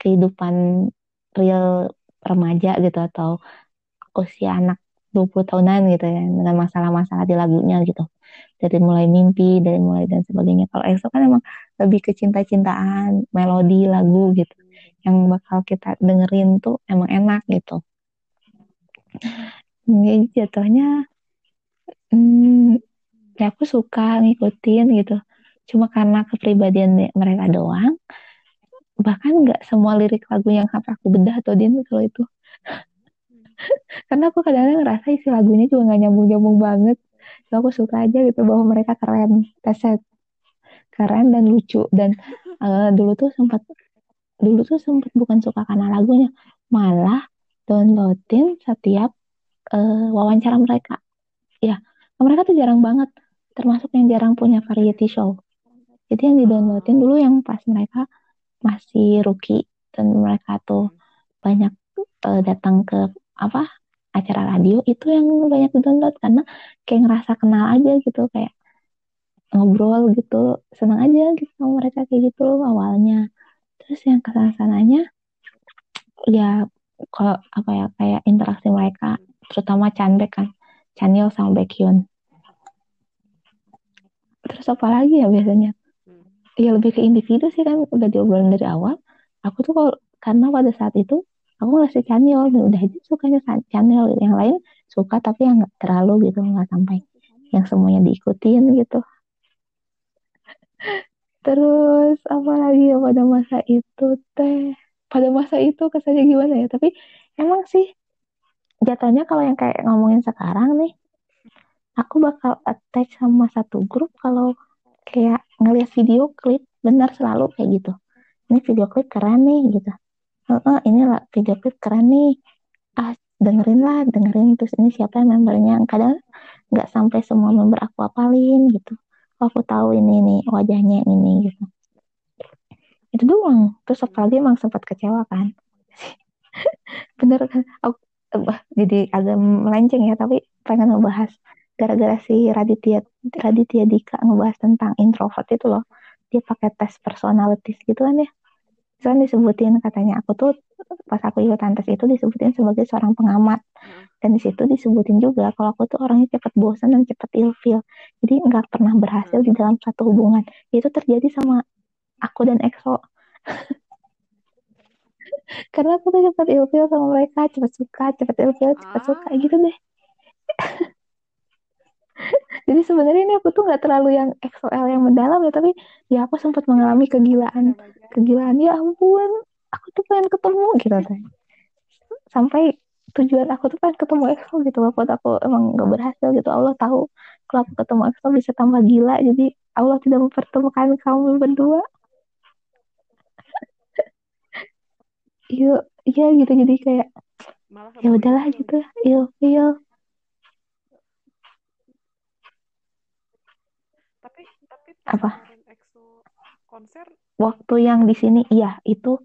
kehidupan real remaja gitu atau usia anak 20 tahunan gitu ya. Dengan masalah-masalah di lagunya gitu dari mulai mimpi dari mulai dan sebagainya. Kalau EXO kan emang lebih ke cinta-cintaan melodi lagu gitu. Yang bakal kita dengerin tuh emang enak gitu. Jadi jatuhnya hmm, ya aku suka ngikutin gitu. Cuma karena kepribadian mereka doang. Bahkan nggak semua lirik lagu yang aku bedah atau din kalau itu. Karena aku kadang-kadang ngerasa isi lagunya juga nggak nyambung-nyambung banget so aku suka aja gitu bahwa mereka keren teset keren dan lucu. Dan uh, dulu tuh sempat dulu tuh sempat bukan suka karena lagunya malah downloadin setiap uh, wawancara mereka. Ya mereka tuh jarang banget termasuk yang jarang punya variety show. Jadi yang di downloadin dulu yang pas mereka masih rookie dan mereka tuh banyak uh, datang ke apa acara radio itu yang banyak download karena kayak ngerasa kenal aja gitu kayak ngobrol gitu senang aja gitu sama mereka kayak gitu awalnya. Terus yang ke sana sananya ya kalau apa ya kayak interaksi mereka terutama Chanbek kan Chanyeol sama Baekhyun. Terus apa lagi ya biasanya? Ya lebih ke individu sih kan udah diobrolin dari awal. Aku tuh kalau karena pada saat itu aku ngasih channel dan udah aja sukanya channel yang lain suka tapi yang nggak terlalu gitu nggak sampai yang semuanya diikutin gitu. Terus apa lagi ya pada masa itu teh? Pada masa itu kesannya gimana ya? Tapi emang sih jatuhnya kalau yang kayak ngomongin sekarang nih aku bakal attach sama satu grup kalau kayak ngeliat video klip. Benar selalu kayak gitu. Ini video klip keren nih gitu oh, ini lah video klip keren nih. Ah dengerin lah dengerin terus ini siapa yang membernya? Kadang nggak sampai semua member aku apalin gitu. Oh, aku tahu ini nih wajahnya ini gitu. Itu doang. Terus apalagi emang sempat kecewa kan. Bener kan? Aku jadi agak melenceng ya tapi pengen ngebahas gara-gara si Raditya Raditya Dika ngebahas tentang introvert itu loh. Dia pakai tes personalities gitu kan ya kan disebutin katanya. Aku tuh pas aku ikutan tes itu disebutin sebagai seorang pengamat. Dan di situ disebutin juga kalau aku tuh orangnya cepat bosan dan cepat ilfil. Jadi nggak pernah berhasil di dalam satu hubungan. Itu terjadi sama aku dan EXO. Karena aku tuh cepat ilfil sama mereka. Cepat suka cepat ilfil cepat ah. suka gitu deh jadi sebenarnya ini aku tuh nggak terlalu yang XOL yang mendalam ya tapi ya aku sempat mengalami kegilaan. Kegilaan ya ampun aku tuh pengen ketemu gitu kan sampai tujuan aku tuh pengen ketemu EXO gitu walaupun aku emang nggak berhasil gitu. Allah tahu kalau aku ketemu EXO bisa tambah gila jadi Allah tidak mempertemukan kamu berdua. Iya iya gitu jadi kayak ya udahlah gitu. iya iya tapi tapi apa? Konser? Waktu yang di sini iya itu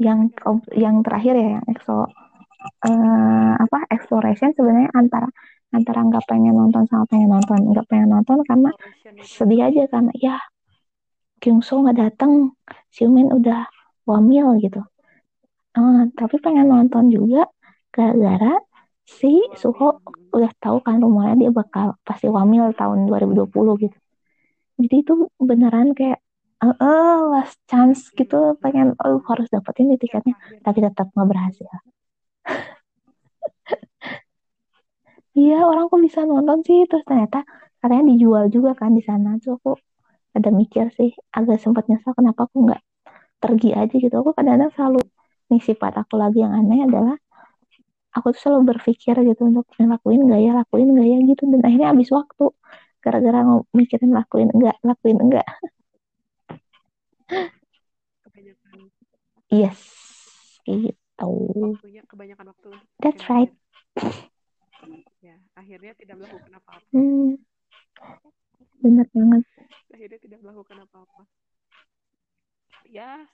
yang yang terakhir ya yang EXO uh, apa exploration sebenarnya antara antara nggak pengen nonton sama pengen nonton. Nggak pengen nonton karena sedih aja karena ya Kyungso nggak datang Xiumin udah wamil gitu. Uh, tapi pengen nonton juga gara-gara si Suho udah tahu kan rumornya dia bakal pasti wamil tahun 2020 gitu jadi itu beneran kayak uh, uh, last chance gitu. Pengen oh harus dapetin di tiketnya. Tapi tetap nggak berhasil. Iya orang kok bisa nonton sih. Terus ternyata katanya dijual juga kan di sana. Tuh aku ada mikir sih agak sempat nyesel kenapa aku nggak pergi aja gitu. Aku kadang-kadang selalu nih sifat aku lagi yang aneh adalah aku tuh selalu berpikir gitu untuk ya lakuin gak ya gitu. Dan akhirnya habis waktu gara-gara mikirin lakuin enggak lakuin enggak. Yes, gitu. waktunya kebanyakan waktu. That's right. ya akhirnya tidak melakukan apa-apa. Hmm, bener banget. akhirnya tidak melakukan apa-apa. Ya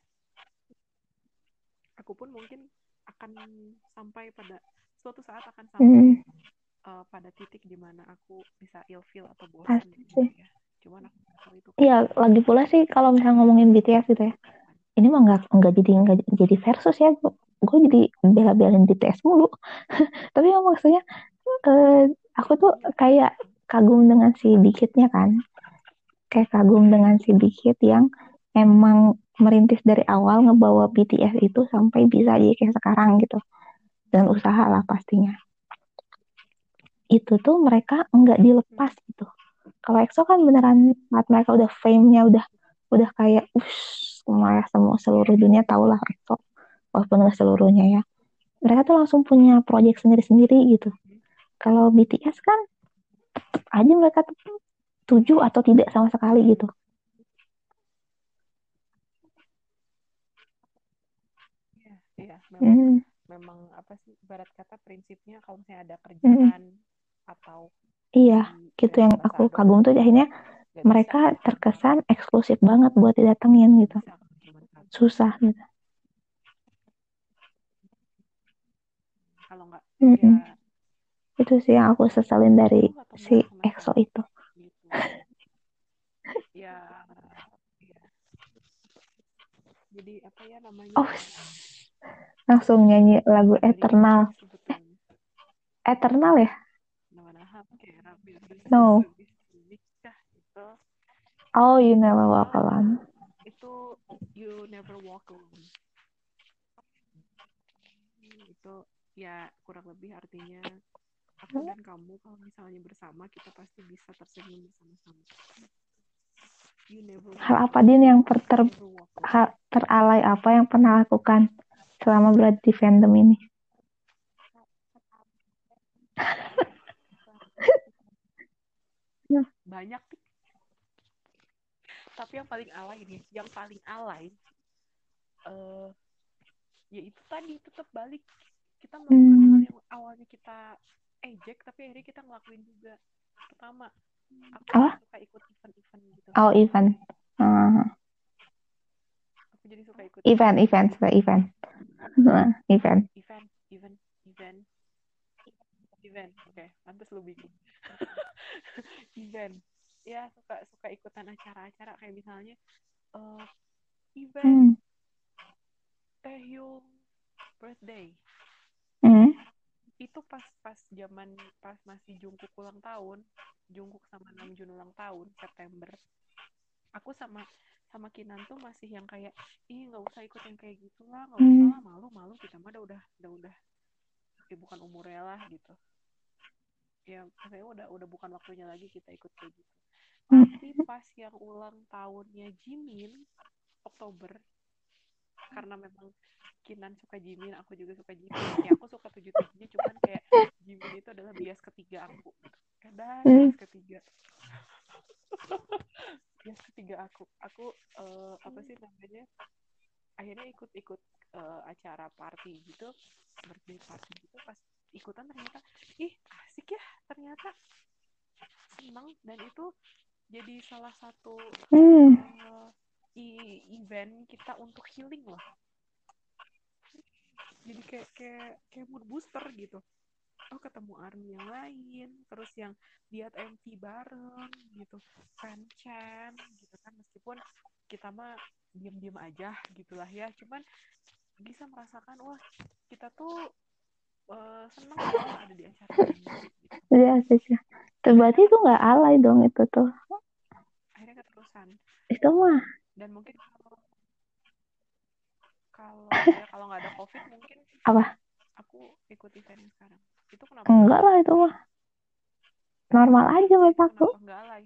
aku pun mungkin akan sampai pada suatu saat akan sampai. Hmm, uh, pada titik di mana aku bisa ilfeel atau bosan pasti gitu sih. ya cuman aku itu Iya, lagi pula sih kalau misalnya ngomongin BTS gitu ya, ini mah nggak nggak jadi nggak jadi versus ya, gue gue jadi bela-belain BTS mulu. Tapi yang maksudnya, eh, aku tuh kayak kagum dengan si Dikitnya kan, kayak kagum dengan si Dikit yang emang merintis dari awal ngebawa BTS itu sampai bisa jadi kayak sekarang gitu, dengan usaha lah pastinya. Itu tuh mereka nggak dilepas gitu. Kalau EXO kan beneran saat mereka udah fame-nya udah udah kayak ush, semua semua seluruh dunia tahu lah EXO walaupun nggak seluruhnya ya. Mereka tuh langsung punya project sendiri-sendiri gitu. Kalau BTS kan aja mereka tuh tujuh atau tidak sama sekali gitu. Iya, memang Hmm, memang apa sih ibarat kata prinsipnya kalau misalnya ada hmm, kerjaan atau iya gitu yang aku kagum tuh akhirnya mereka terkesan eksklusif banget buat didatengin gitu. susah gitu. Kalau nggak Mm-mm. ya itu sih yang aku sesalin dari si EXO itu. gitu. Ya ya. Jadi apa ya namanya? Oh langsung nyanyi lagu Eternal. Eternal ya no. Nikah oh you never walk oh alone. itu you never walk alone. Itu ya kurang lebih artinya aku dan kamu kalau misalnya bersama kita pasti bisa tersenyum bersama-sama. Hal apa din yang per- ter- hal teralai apa yang pernah lakukan selama berada di fandom ini banyak tuh tapi yang paling alay nih yang paling alay eh ya itu tadi tetap balik. Kita melakukan hal Hmm, yang awalnya kita ejek tapi akhirnya kita ngelakuin juga. Pertama aku jadi suka ikut event-event gitu. Oh event. Ah, aku jadi suka ikut event event suka event. Ah, event. Event event event. Event oke pantas lu bingung event. Ya suka suka ikutan acara-acara kayak misalnya eh, event Hmm, Taehyung birthday. Hmm, itu pas pas zaman pas masih Jungkook ulang tahun Jungkook sama Namjoon ulang tahun September. Aku sama sama Kinan tuh masih yang kayak ih nggak usah ikut yang kayak gitu lah nggak usah Hmm. lah malu malu kita mah udah udah udah udah ya bukan umurnya lah gitu ya saya udah udah bukan waktunya lagi kita ikut kayak gitu. Hmm. tapi pas yang ulang tahunnya Jimin Oktober karena memang Kinan suka Jimin aku juga suka Jimin. Ya aku suka tujuh tujuhnya cuman kayak Jimin itu adalah bias ketiga aku. Kadang Hmm. bias ketiga. Bias ketiga aku. Aku eh, apa sih namanya? Akhirnya ikut-ikut eh, acara party gitu birthday party gitu pas ikutan ternyata ih ternyata seneng dan itu jadi salah satu Hmm. i- event kita untuk healing loh jadi kayak kayak kayak mood booster gitu. Oh ketemu army yang lain terus yang lihat MV bareng gitu. Fan chan gitu kan. Meskipun kita mah diem-diem aja gitulah ya. Cuman bisa merasakan wah kita tuh eh, seneng loh ada di acara ini gitu. Jadi asik ya. Terus berarti itu nggak alay dong itu tuh. akhirnya keterusan Itu mah dan mungkin kalau kalau ya kalau nggak ada covid mungkin apa? aku ikut event sekarang itu kenapa Enggak lah itu mah. Normal aja menurut aku. kenapa nggak alay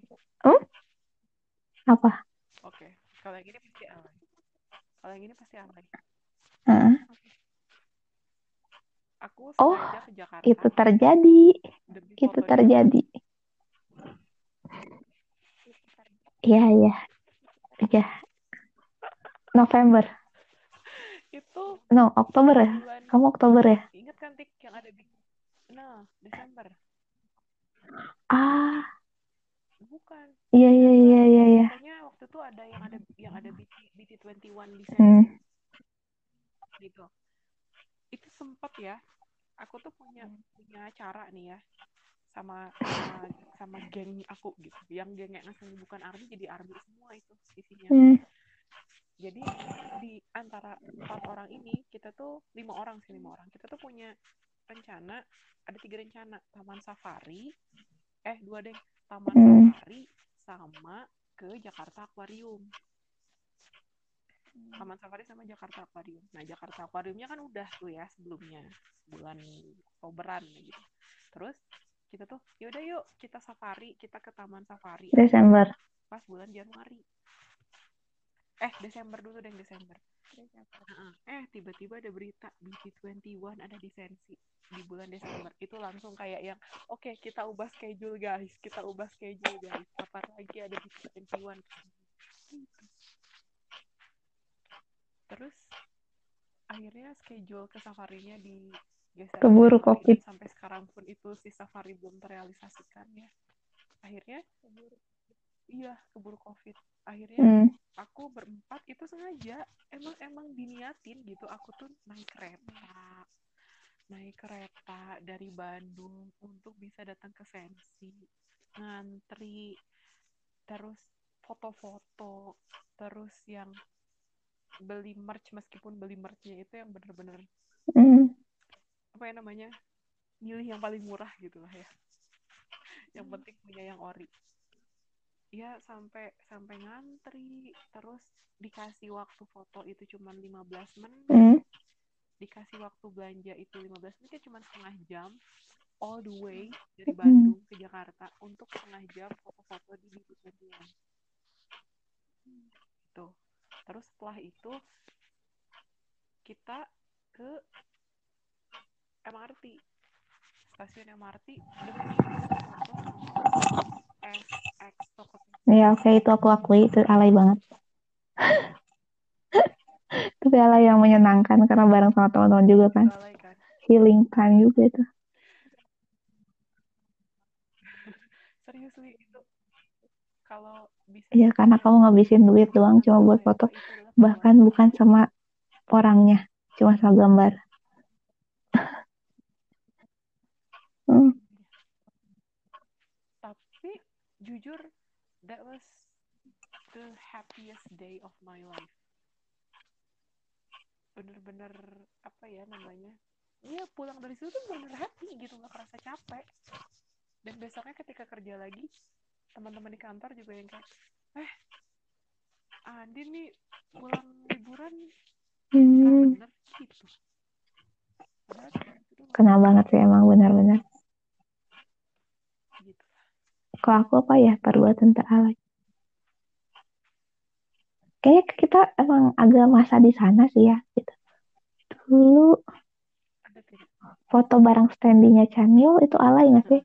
Apa? oke kalau yang ini pasti alay kalau yang ini pasti alay Heeh. Aku Oh, ke Jakarta itu terjadi. demi Itu terjadi. Iya, iya. Iya. November. itu no Oktober ya bulan kamu Oktober ya ingat kan tik yang ada di nah Desember ah bukan iya iya iya iya iya pokoknya waktu itu ada yang ada yang ada BT BT21 lisensi hmm. gitu itu sempat ya aku tuh punya punya cara nih ya sama sama sama geng aku gitu. Yang geng yang asli bukan army jadi army semua itu isinya. Hmm. jadi di antara empat orang ini kita tuh lima orang sih lima orang. Kita tuh punya rencana ada tiga rencana. Taman safari eh dua deh. Taman Hmm. safari sama ke Jakarta Aquarium Taman Safari sama Jakarta Aquarium. Nah, Jakarta Aquariumnya kan udah tuh ya sebelumnya, bulan Oktoberan gitu. Terus kita tuh, yaudah yuk kita safari, kita ke Taman Safari Desember pas bulan Januari. Eh, Desember dulu deh, Desember. Heeh. Eh, tiba-tiba ada berita BT21 ada lisensi di bulan Desember. Itu langsung kayak yang, oke kita ubah schedule guys, kita ubah schedule guys. Kapan lagi ada BT21? Gitu. Terus akhirnya schedule ke safarinya digeser ke Keburu COVID. sampai sekarang pun itu si safari belum terrealisasikan ya. Akhirnya iya keburu covid. Akhirnya Hmm. aku berempat itu sengaja emang emang diniatin gitu aku tuh naik kereta naik kereta dari Bandung untuk bisa datang ke Sensi ngantri terus foto-foto terus yang beli merch meskipun beli merchnya itu yang bener-bener Hmm. apa ya namanya milih yang paling murah gitu lah ya yang penting punya yang ori ya sampai sampai ngantri terus dikasih waktu foto itu cuma 15 menit Hmm. dikasih waktu belanja itu 15 menit ya cuma setengah jam all the way dari Hmm. Bandung ke Jakarta untuk setengah jam foto-foto di BT21 gitu terus setelah itu kita ke MRT stasiun MRT Ya oke itu aku akui itu alay banget. Tapi alay yang menyenangkan karena bareng sama teman-teman juga kan. kan Healing time juga itu. serius itu kalau Iya karena kamu ngabisin duit doang cuma buat foto. Bahkan bukan sama orangnya, cuma sama gambar. Hmm. tapi jujur that was the happiest day of my life bener-bener apa ya namanya Iya pulang dari situ tuh bener happy gitu nggak kerasa capek dan besoknya ketika kerja lagi teman-teman di kantor juga yang kayak eh Andi nih pulang liburan Hmm. bener gitu padahal cuma itu doang Kena banget sih emang benar-benar. gitu Kalau aku apa ya perbuatan teralay. Kayaknya kita emang agak masa di sana sih ya. Gitu. Dulu foto bareng standingnya Chanyeol itu alay nggak sih?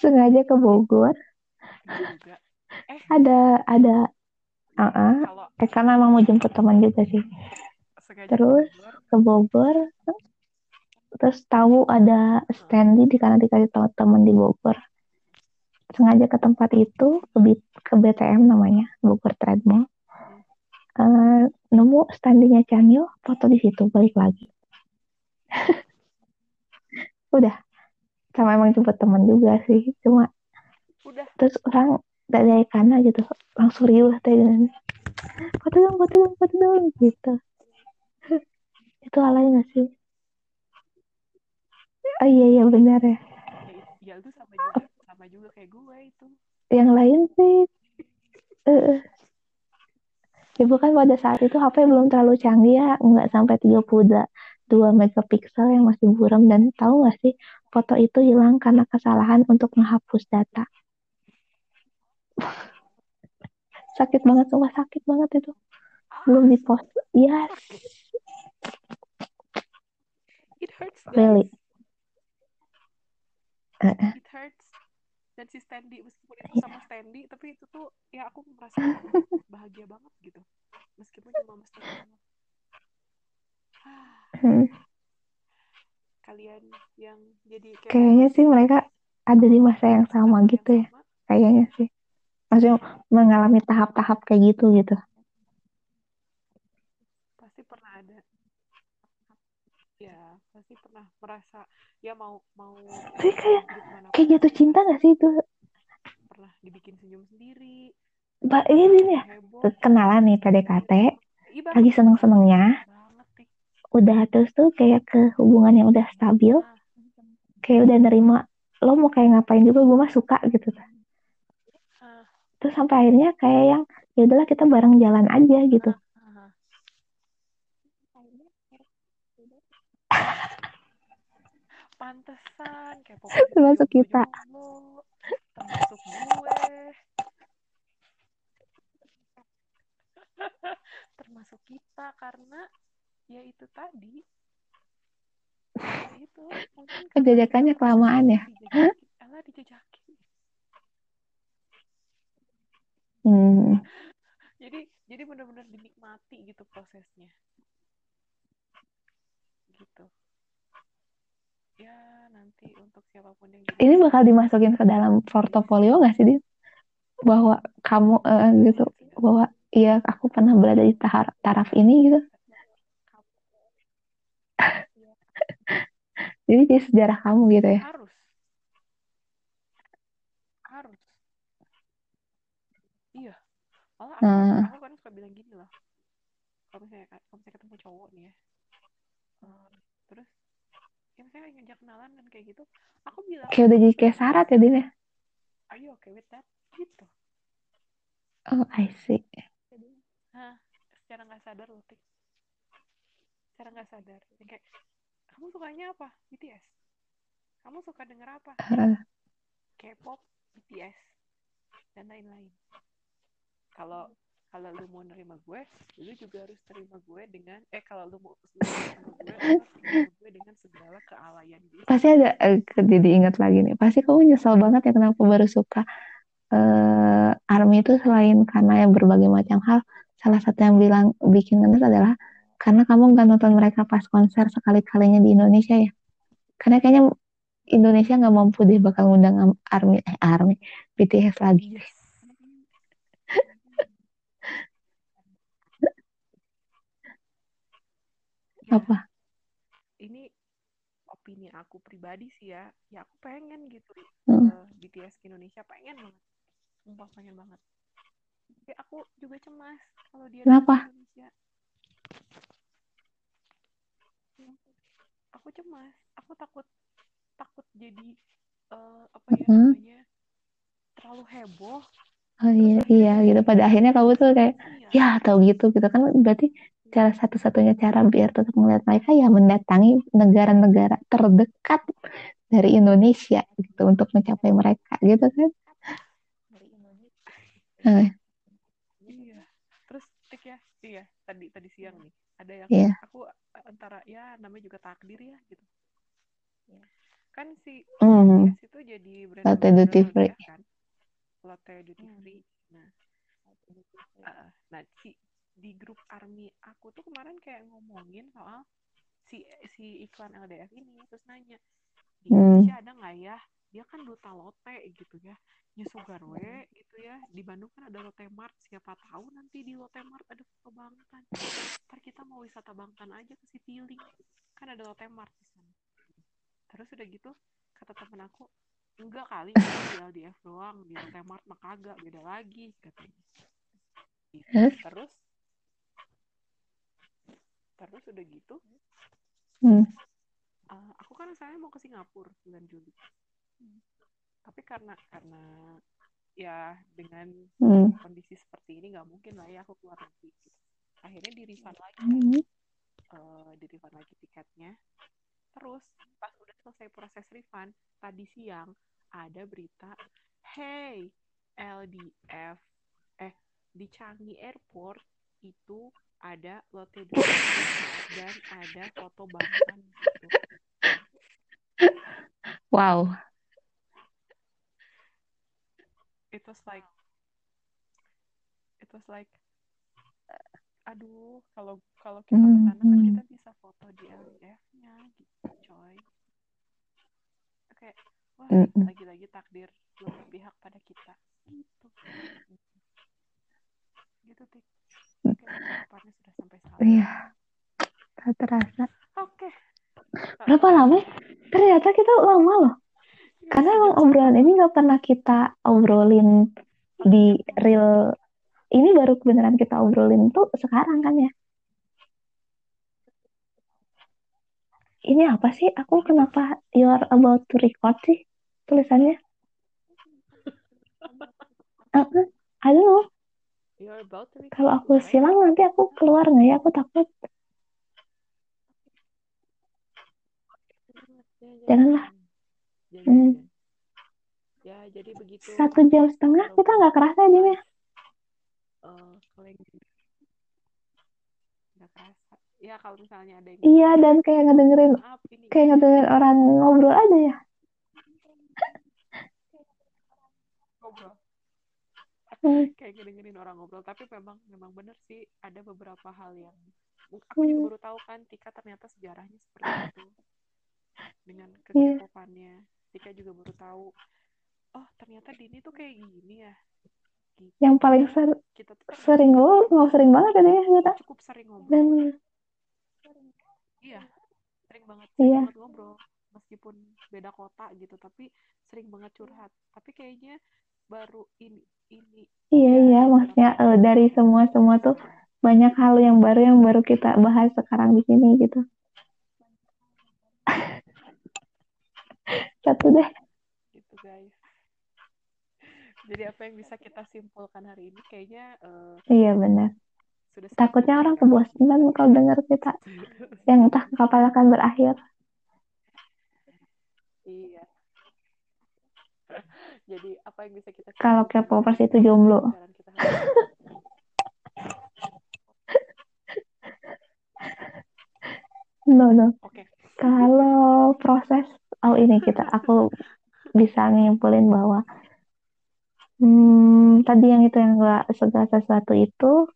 Sengaja ke Bogor. juga eh Ada ada uh kalau Eh karena emang mau jemput teman juga sih. sengaja Terus ke Bogor ke Bogor. Terus tahu ada standee di karena dikasih tahu teman di Bogor. Sengaja ke tempat itu ke, B- ke BTM namanya Bogor Trade Mall. Eh, nemu standingnya Chanyeol, foto di situ balik lagi. Udah, sama emang jemput teman juga sih. Cuma udah terus orang dari karena gitu langsung riuh teh dan foto dong, foto dong, foto dong gitu. itu alay nggak sih? Oh iya iya benar ya. ya, it- itu sama juga sama juga kayak gue itu Yang lain sih eh ya bukan pada saat itu HP belum terlalu canggih ya, nggak sampai 32 megapiksel yang masih buram dan tahu nggak sih foto itu hilang karena kesalahan untuk menghapus data. Sakit banget, sumpah sakit banget itu. Belum di post. Yes, it hurts guys Really? It hurts dan si Standy meskipun itu sama Standy tapi itu tuh ya aku merasakan bahagia banget gitu meskipun cuma mesti Hmm. kalian yang jadi kayak Kayaknya sih mereka ada di masa yang sama tahap gitu yang ya. sama Kayaknya sih. Maksudnya mengalami tahap-tahap kayak gitu gitu. pasti pernah ada ya pasti pernah merasa ya mau mau Tapi kayak kayak jatuh cinta gak sih itu? pernah dibikin senyum sendiri Mbak ini nih ya. Kenalan nih PDKT. Ibarat Lagi seneng-senengnya. banget nih Udah terus tuh kayak ke hubungan yang udah stabil. Kayak udah nerima. Lo mau kayak ngapain juga gue mah suka gitu. ah, Terus sampai akhirnya kayak yang ya udahlah kita bareng jalan aja gitu. pantesan kayak pokoknya Termasuk kita. termasuk gue termasuk kita karena ya itu tadi. Ya itu Kejajakannya kelamaan ya. dijajakin Ella dijajakin Hmm. jadi jadi benar-benar dinikmati gitu prosesnya. Gitu. Ya nanti untuk siapa pun yang Ini bakal dimasukin ke dalam portofolio gak sih, Din? Bahwa kamu eh, gitu, bahwa iya aku pernah berada di taraf ini gitu. Jadi di sejarah kamu gitu ya. harus harus iya malah aku Nah. aku kan suka bilang gini loh kalau misalnya kalau misalnya ketemu cowok nih ya terus ya misalnya ngajak kenalan dan kayak gitu aku bilang Kayak udah jadi kayak syarat ya, Din ya. are you okay with that gitu Oh, I see. Hah, secara nggak sadar loh Tik secara nggak sadar. Yang kayak kamu sukanya apa? BTS kamu suka denger apa? K-pop BTS dan lain-lain. Kalau kalau lu mau nerima gue lu juga harus terima gue dengan eh kalau lu mau lu mau sama gue lu harus terima gue dengan segala kealayan gue pasti ada eh, jadi ingat lagi nih. Pasti kamu nyesel banget ya kenapa baru suka eh ARMY itu selain karena yang berbagai macam hal. Salah satu yang bilang bikin ngenes adalah karena kamu nggak nonton mereka pas konser sekali-kalinya di Indonesia ya. Karena kayaknya Indonesia nggak mampu deh bakal ngundang ARMY eh ARMY BTS lagi. ya Apa? ini opini aku pribadi sih ya ya aku pengen gitu Hmm. eh, BTS ke Indonesia pengen banget sumpah pengen banget tapi aku juga cemas kalau dia Kenapa? Indonesia aku cemas. Aku takut takut jadi eh, apa ya Hmm. namanya terlalu heboh. Oh terus iya, iya dari gitu. Pada akhirnya kamu tuh kayak iya. Ya tahu gitu gitu kan. Berarti cara satu-satunya cara biar tetap melihat mereka ya mendatangi negara-negara terdekat dari Indonesia gitu untuk mencapai mereka gitu kan. Eh, iya. Terus tik ya iya tadi tadi siang nih. Ada yang Iya. aku antara ya namanya juga takdir ya gitu. Kan si hmm, BTS itu jadi brand Latte duty free. hadiah kan? Lotte Duty Free. Nah uh, nah si di grup army aku tuh kemarin kayak ngomongin soal si si iklan LDF ini terus nanya di Hmm. Indonesia ada nggak ya dia kan duta Lotte gitu ya. Nyusugarwe gitu ya. Di Bandung kan ada Lotte Mart. Siapa tahu nanti di Lotte Mart ada foto Bangtan. Ntar kita mau wisata Bangtan aja ke Citylink kan ada Lotte Mart di sana. Terus udah gitu kata temen aku enggak kali di LDF doang. Di Lotte Mart mah kagak beda lagi katanya. Gitu. Terus? terus terus udah gitu hmm, uh, aku kan saya mau ke Singapura bulan Juli tapi karena karena ya dengan hmm, kondisi seperti ini nggak mungkin lah ya aku keluar negeri gitu. akhirnya di refund lagi hmm. uh, di refund lagi tiketnya terus pas udah selesai proses refund tadi siang ada berita hey LDF eh di Changi Airport itu ada Lotte dan ada foto Bangtan gitu Wow. It was like it was like aduh kalau kalau kita Hmm, ke sana kan hmm. kita bisa foto di LDF-nya gitu coy oke wah Mm, mm. lagi-lagi takdir belum berpihak pada kita gitu gitu tik oke sudah sampai saat Iya, tak terasa. oke Berapa lama? ya? Ternyata kita lama loh. Karena emang obrolan ini nggak pernah kita obrolin di real. Ini baru beneran kita obrolin tuh sekarang kan ya. Ini apa sih? Aku kenapa you are about to record sih tulisannya? Uh, I don't know. Kalau aku silang nanti aku keluar nggak ya? Aku takut. Janganlah. Jangan, Hmm. jangan. ya jadi begitu Satu jam setengah kita nggak kerasa aja ya. Eh, kalau yang nggak kerasa ya kalau misalnya ada yang Iya dan kayak ngedengerin maaf ini kayak ngedengerin orang ngobrol aja ya. ngobrol Hmm. kayak dengerin orang ngobrol tapi memang memang bener sih ada beberapa hal yang aku juga Hmm. baru tahu kan Tika ternyata sejarahnya seperti itu dengan Iya. kekepopannya Tika juga baru tahu oh ternyata Dini tuh kayak gini ya gitu. Yang paling ser- kita tuh ternyata sering lo nggak sering banget ya dia kita. cukup sering ngobrol Dan iya sering banget sering Iya. banget ngobrol meskipun beda kota gitu tapi sering banget curhat tapi kayaknya baru ini ini iya ya, iya maksudnya eh, dari semua semua tuh banyak hal yang baru yang baru kita bahas sekarang di sini gitu. Satu deh. gitu guys jadi apa yang bisa kita simpulkan hari ini kayaknya eh, Iya benar. sudah Takutnya orang sedikit kebosanan kalau dengar kita yang entah kapan akan berakhir. iya jadi apa yang bisa kita Kalau K-popers itu jomblo. No no. oke Kalau proses oh ini kita aku bisa nyimpulin bahwa hmm, tadi yang itu yang enggak segala sesuatu itu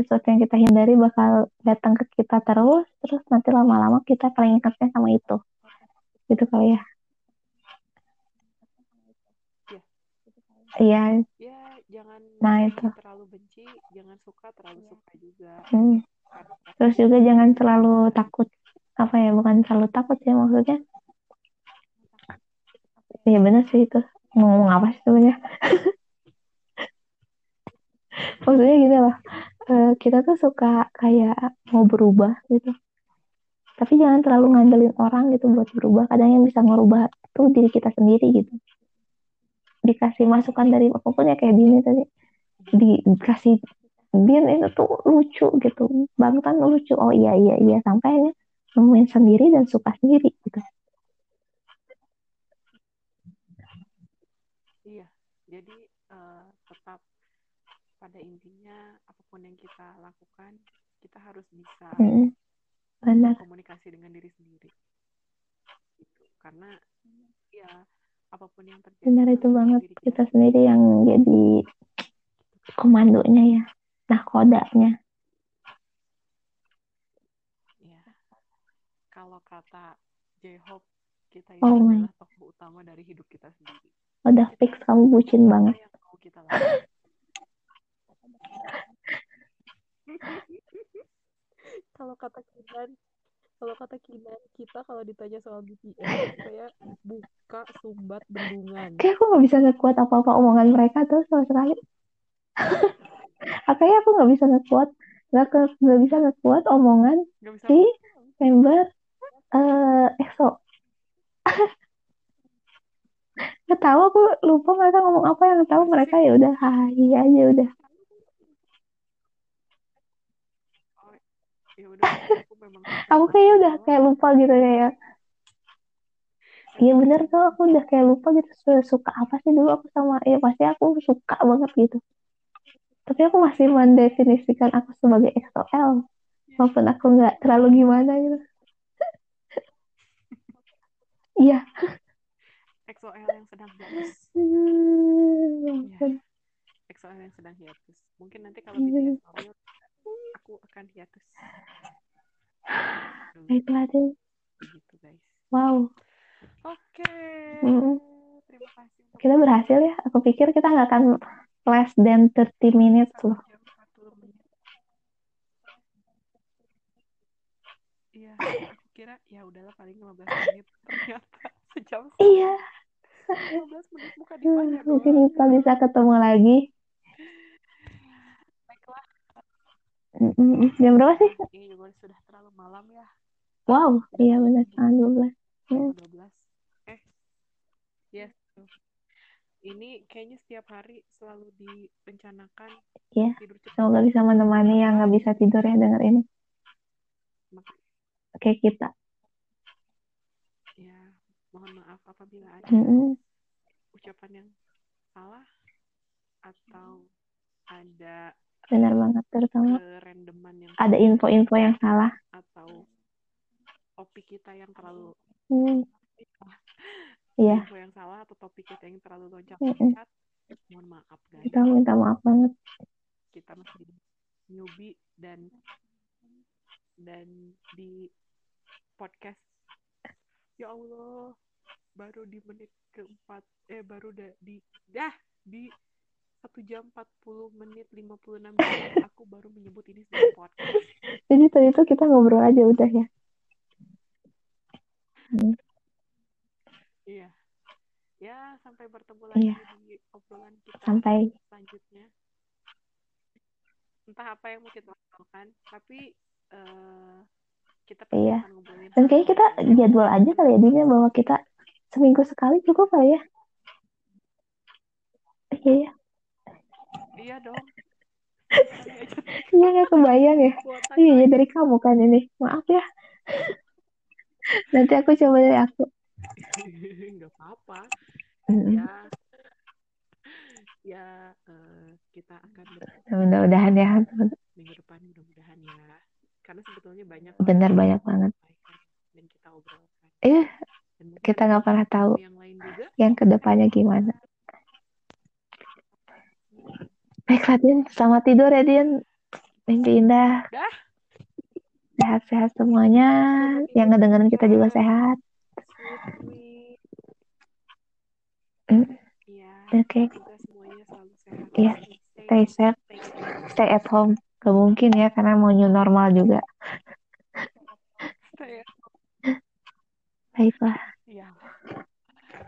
sesuatu yang kita hindari bakal datang ke kita terus terus nanti lama-lama kita paling ingatnya sama itu. Gitu kali ya. Iya. Ya jangan Nah, jangan itu. terlalu benci jangan suka terlalu suka juga. Hmm. terus juga jangan terlalu takut. Apa ya bukan terlalu takut ya maksudnya iya bener sih itu. Mau ngomong apa sih sebenarnya? Maksudnya gini loh eh, kita tuh suka kayak mau berubah gitu. Tapi jangan terlalu ngandelin orang gitu buat berubah. Kadang yang bisa ngerubah tuh diri kita sendiri gitu. Dikasih masukan dari apa pun ya kayak Dini tadi. Dikasih Din itu tuh lucu gitu. Bang Tan lucu. Oh iya iya iya. Sampai nemuin sendiri dan suka sendiri gitu iya jadi eh, tetap pada intinya apa pun yang kita lakukan kita harus bisa Mm-mm. benar. komunikasi dengan diri sendiri. Gitu. karena ya apa pun yang terjadi benar itu banget. diri kita sendiri yang jadi komandonya ya nah kodanya ya. Kalau kata J-Hope kita itu Oh adalah tokoh utama dari hidup kita sendiri udah fix kamu bucin banget. kalau kata Kinan kalau kata Kinan kita kalau ditanya soal BTS kayak buka sumbat bendungan. Kayak aku nggak bisa ngekuat apa-apa omongan mereka tuh sama sekali. Kayaknya aku nggak bisa ngekuat nggak nggak bisa ngekuat omongan nggak bisa si member eh EXO nggak tahu aku lupa mereka ngomong apa yang tahu mereka ya udah hai aja udah. Ya udah aku memang aku kayaknya udah kayak lupa gitu kayak iya bener tuh aku udah kayak lupa gitu Su- suka apa sih dulu aku sama ya pasti aku suka banget gitu. Tapi aku masih mendefinisikan aku sebagai XOL walaupun aku nggak terlalu gimana gitu. Iya XOL yang sedang Hmm. ya soal yang sedang hiatus. Mungkin nanti kalau BTS Nobel, aku akan hiatus. Baiklah deh. Begitu guys. Wow. Oke. Mm-mm. Terima kasih. Kita berhasil ya. Aku pikir kita nggak akan less than 30 minutes loh. jam 40 menit. Iya, aku kira ya udahlah paling 15 menit. Ternyata sejam Iya. 15 menit muka di banyak Hmm, Mungkin kita bisa ketemu lagi. Baiklah. Jam berapa sih? Ini juga sudah terlalu malam ya. Wow. Iya benar. Tanggal 12. Hmm. 12. Eh. Yes. Ini kayaknya setiap hari selalu direncanakan Iya. tidur cepat. Semoga bisa menemani yang nggak bisa tidur ya denger ini. Maka- Kayak kita. Mohon maaf apabila ada Mm-mm. ucapan yang salah atau ada Benar banget. Terutama kerandoman yang ada info-info yang salah. atau topik kita yang terlalu Hmm. Iya. info yang salah atau topik kita yang terlalu loncat-loncat mohon maaf guys Kita minta maaf banget. kita masih newbie dan dan di podcast ya Allah baru di menit keempat eh baru da, di dah di satu jam 40 menit 56 detik aku baru menyebut ini sebagai podcast Jadi tadi itu kita ngobrol aja udah ya. Hmm. iya ya sampai bertemu lagi Iya. di obrolan kita Sampai selanjutnya entah apa yang mau kita lakukan tapi eh, kita Iya. Dan kayaknya kita jadwal aja kali ya Dina bahwa kita seminggu sekali cukup kali ya. Iya, ya. iya dong iya nggak kebayang ya. Iya, ya dari kamu kan ini. Maaf ya. Nanti aku coba dari aku. nggak apa-apa Mm-mm. ya ya eh, kita akan Mudah-mudahan ya. minggu depan mudah-mudahan ya karena sebetulnya banyak Benar banyak banget. dan kita obrolkan Eh, kita nggak pernah tahu yang lain juga yang ke depannya gimana. Baiklah, Din. Selamat tidur ya, Din. Mimpi indah. dah Sehat-sehat semuanya. Yang ngedengerin kita juga sehat. sweet sweet Mm, iya Oke. sehat Iya. safe. stay safe Stay at home. Gak mungkin ya, karena mau new normal juga. Baiklah. iya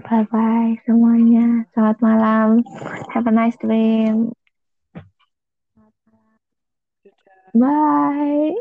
Bye-bye semuanya. Selamat malam. Have a nice dream. Bye.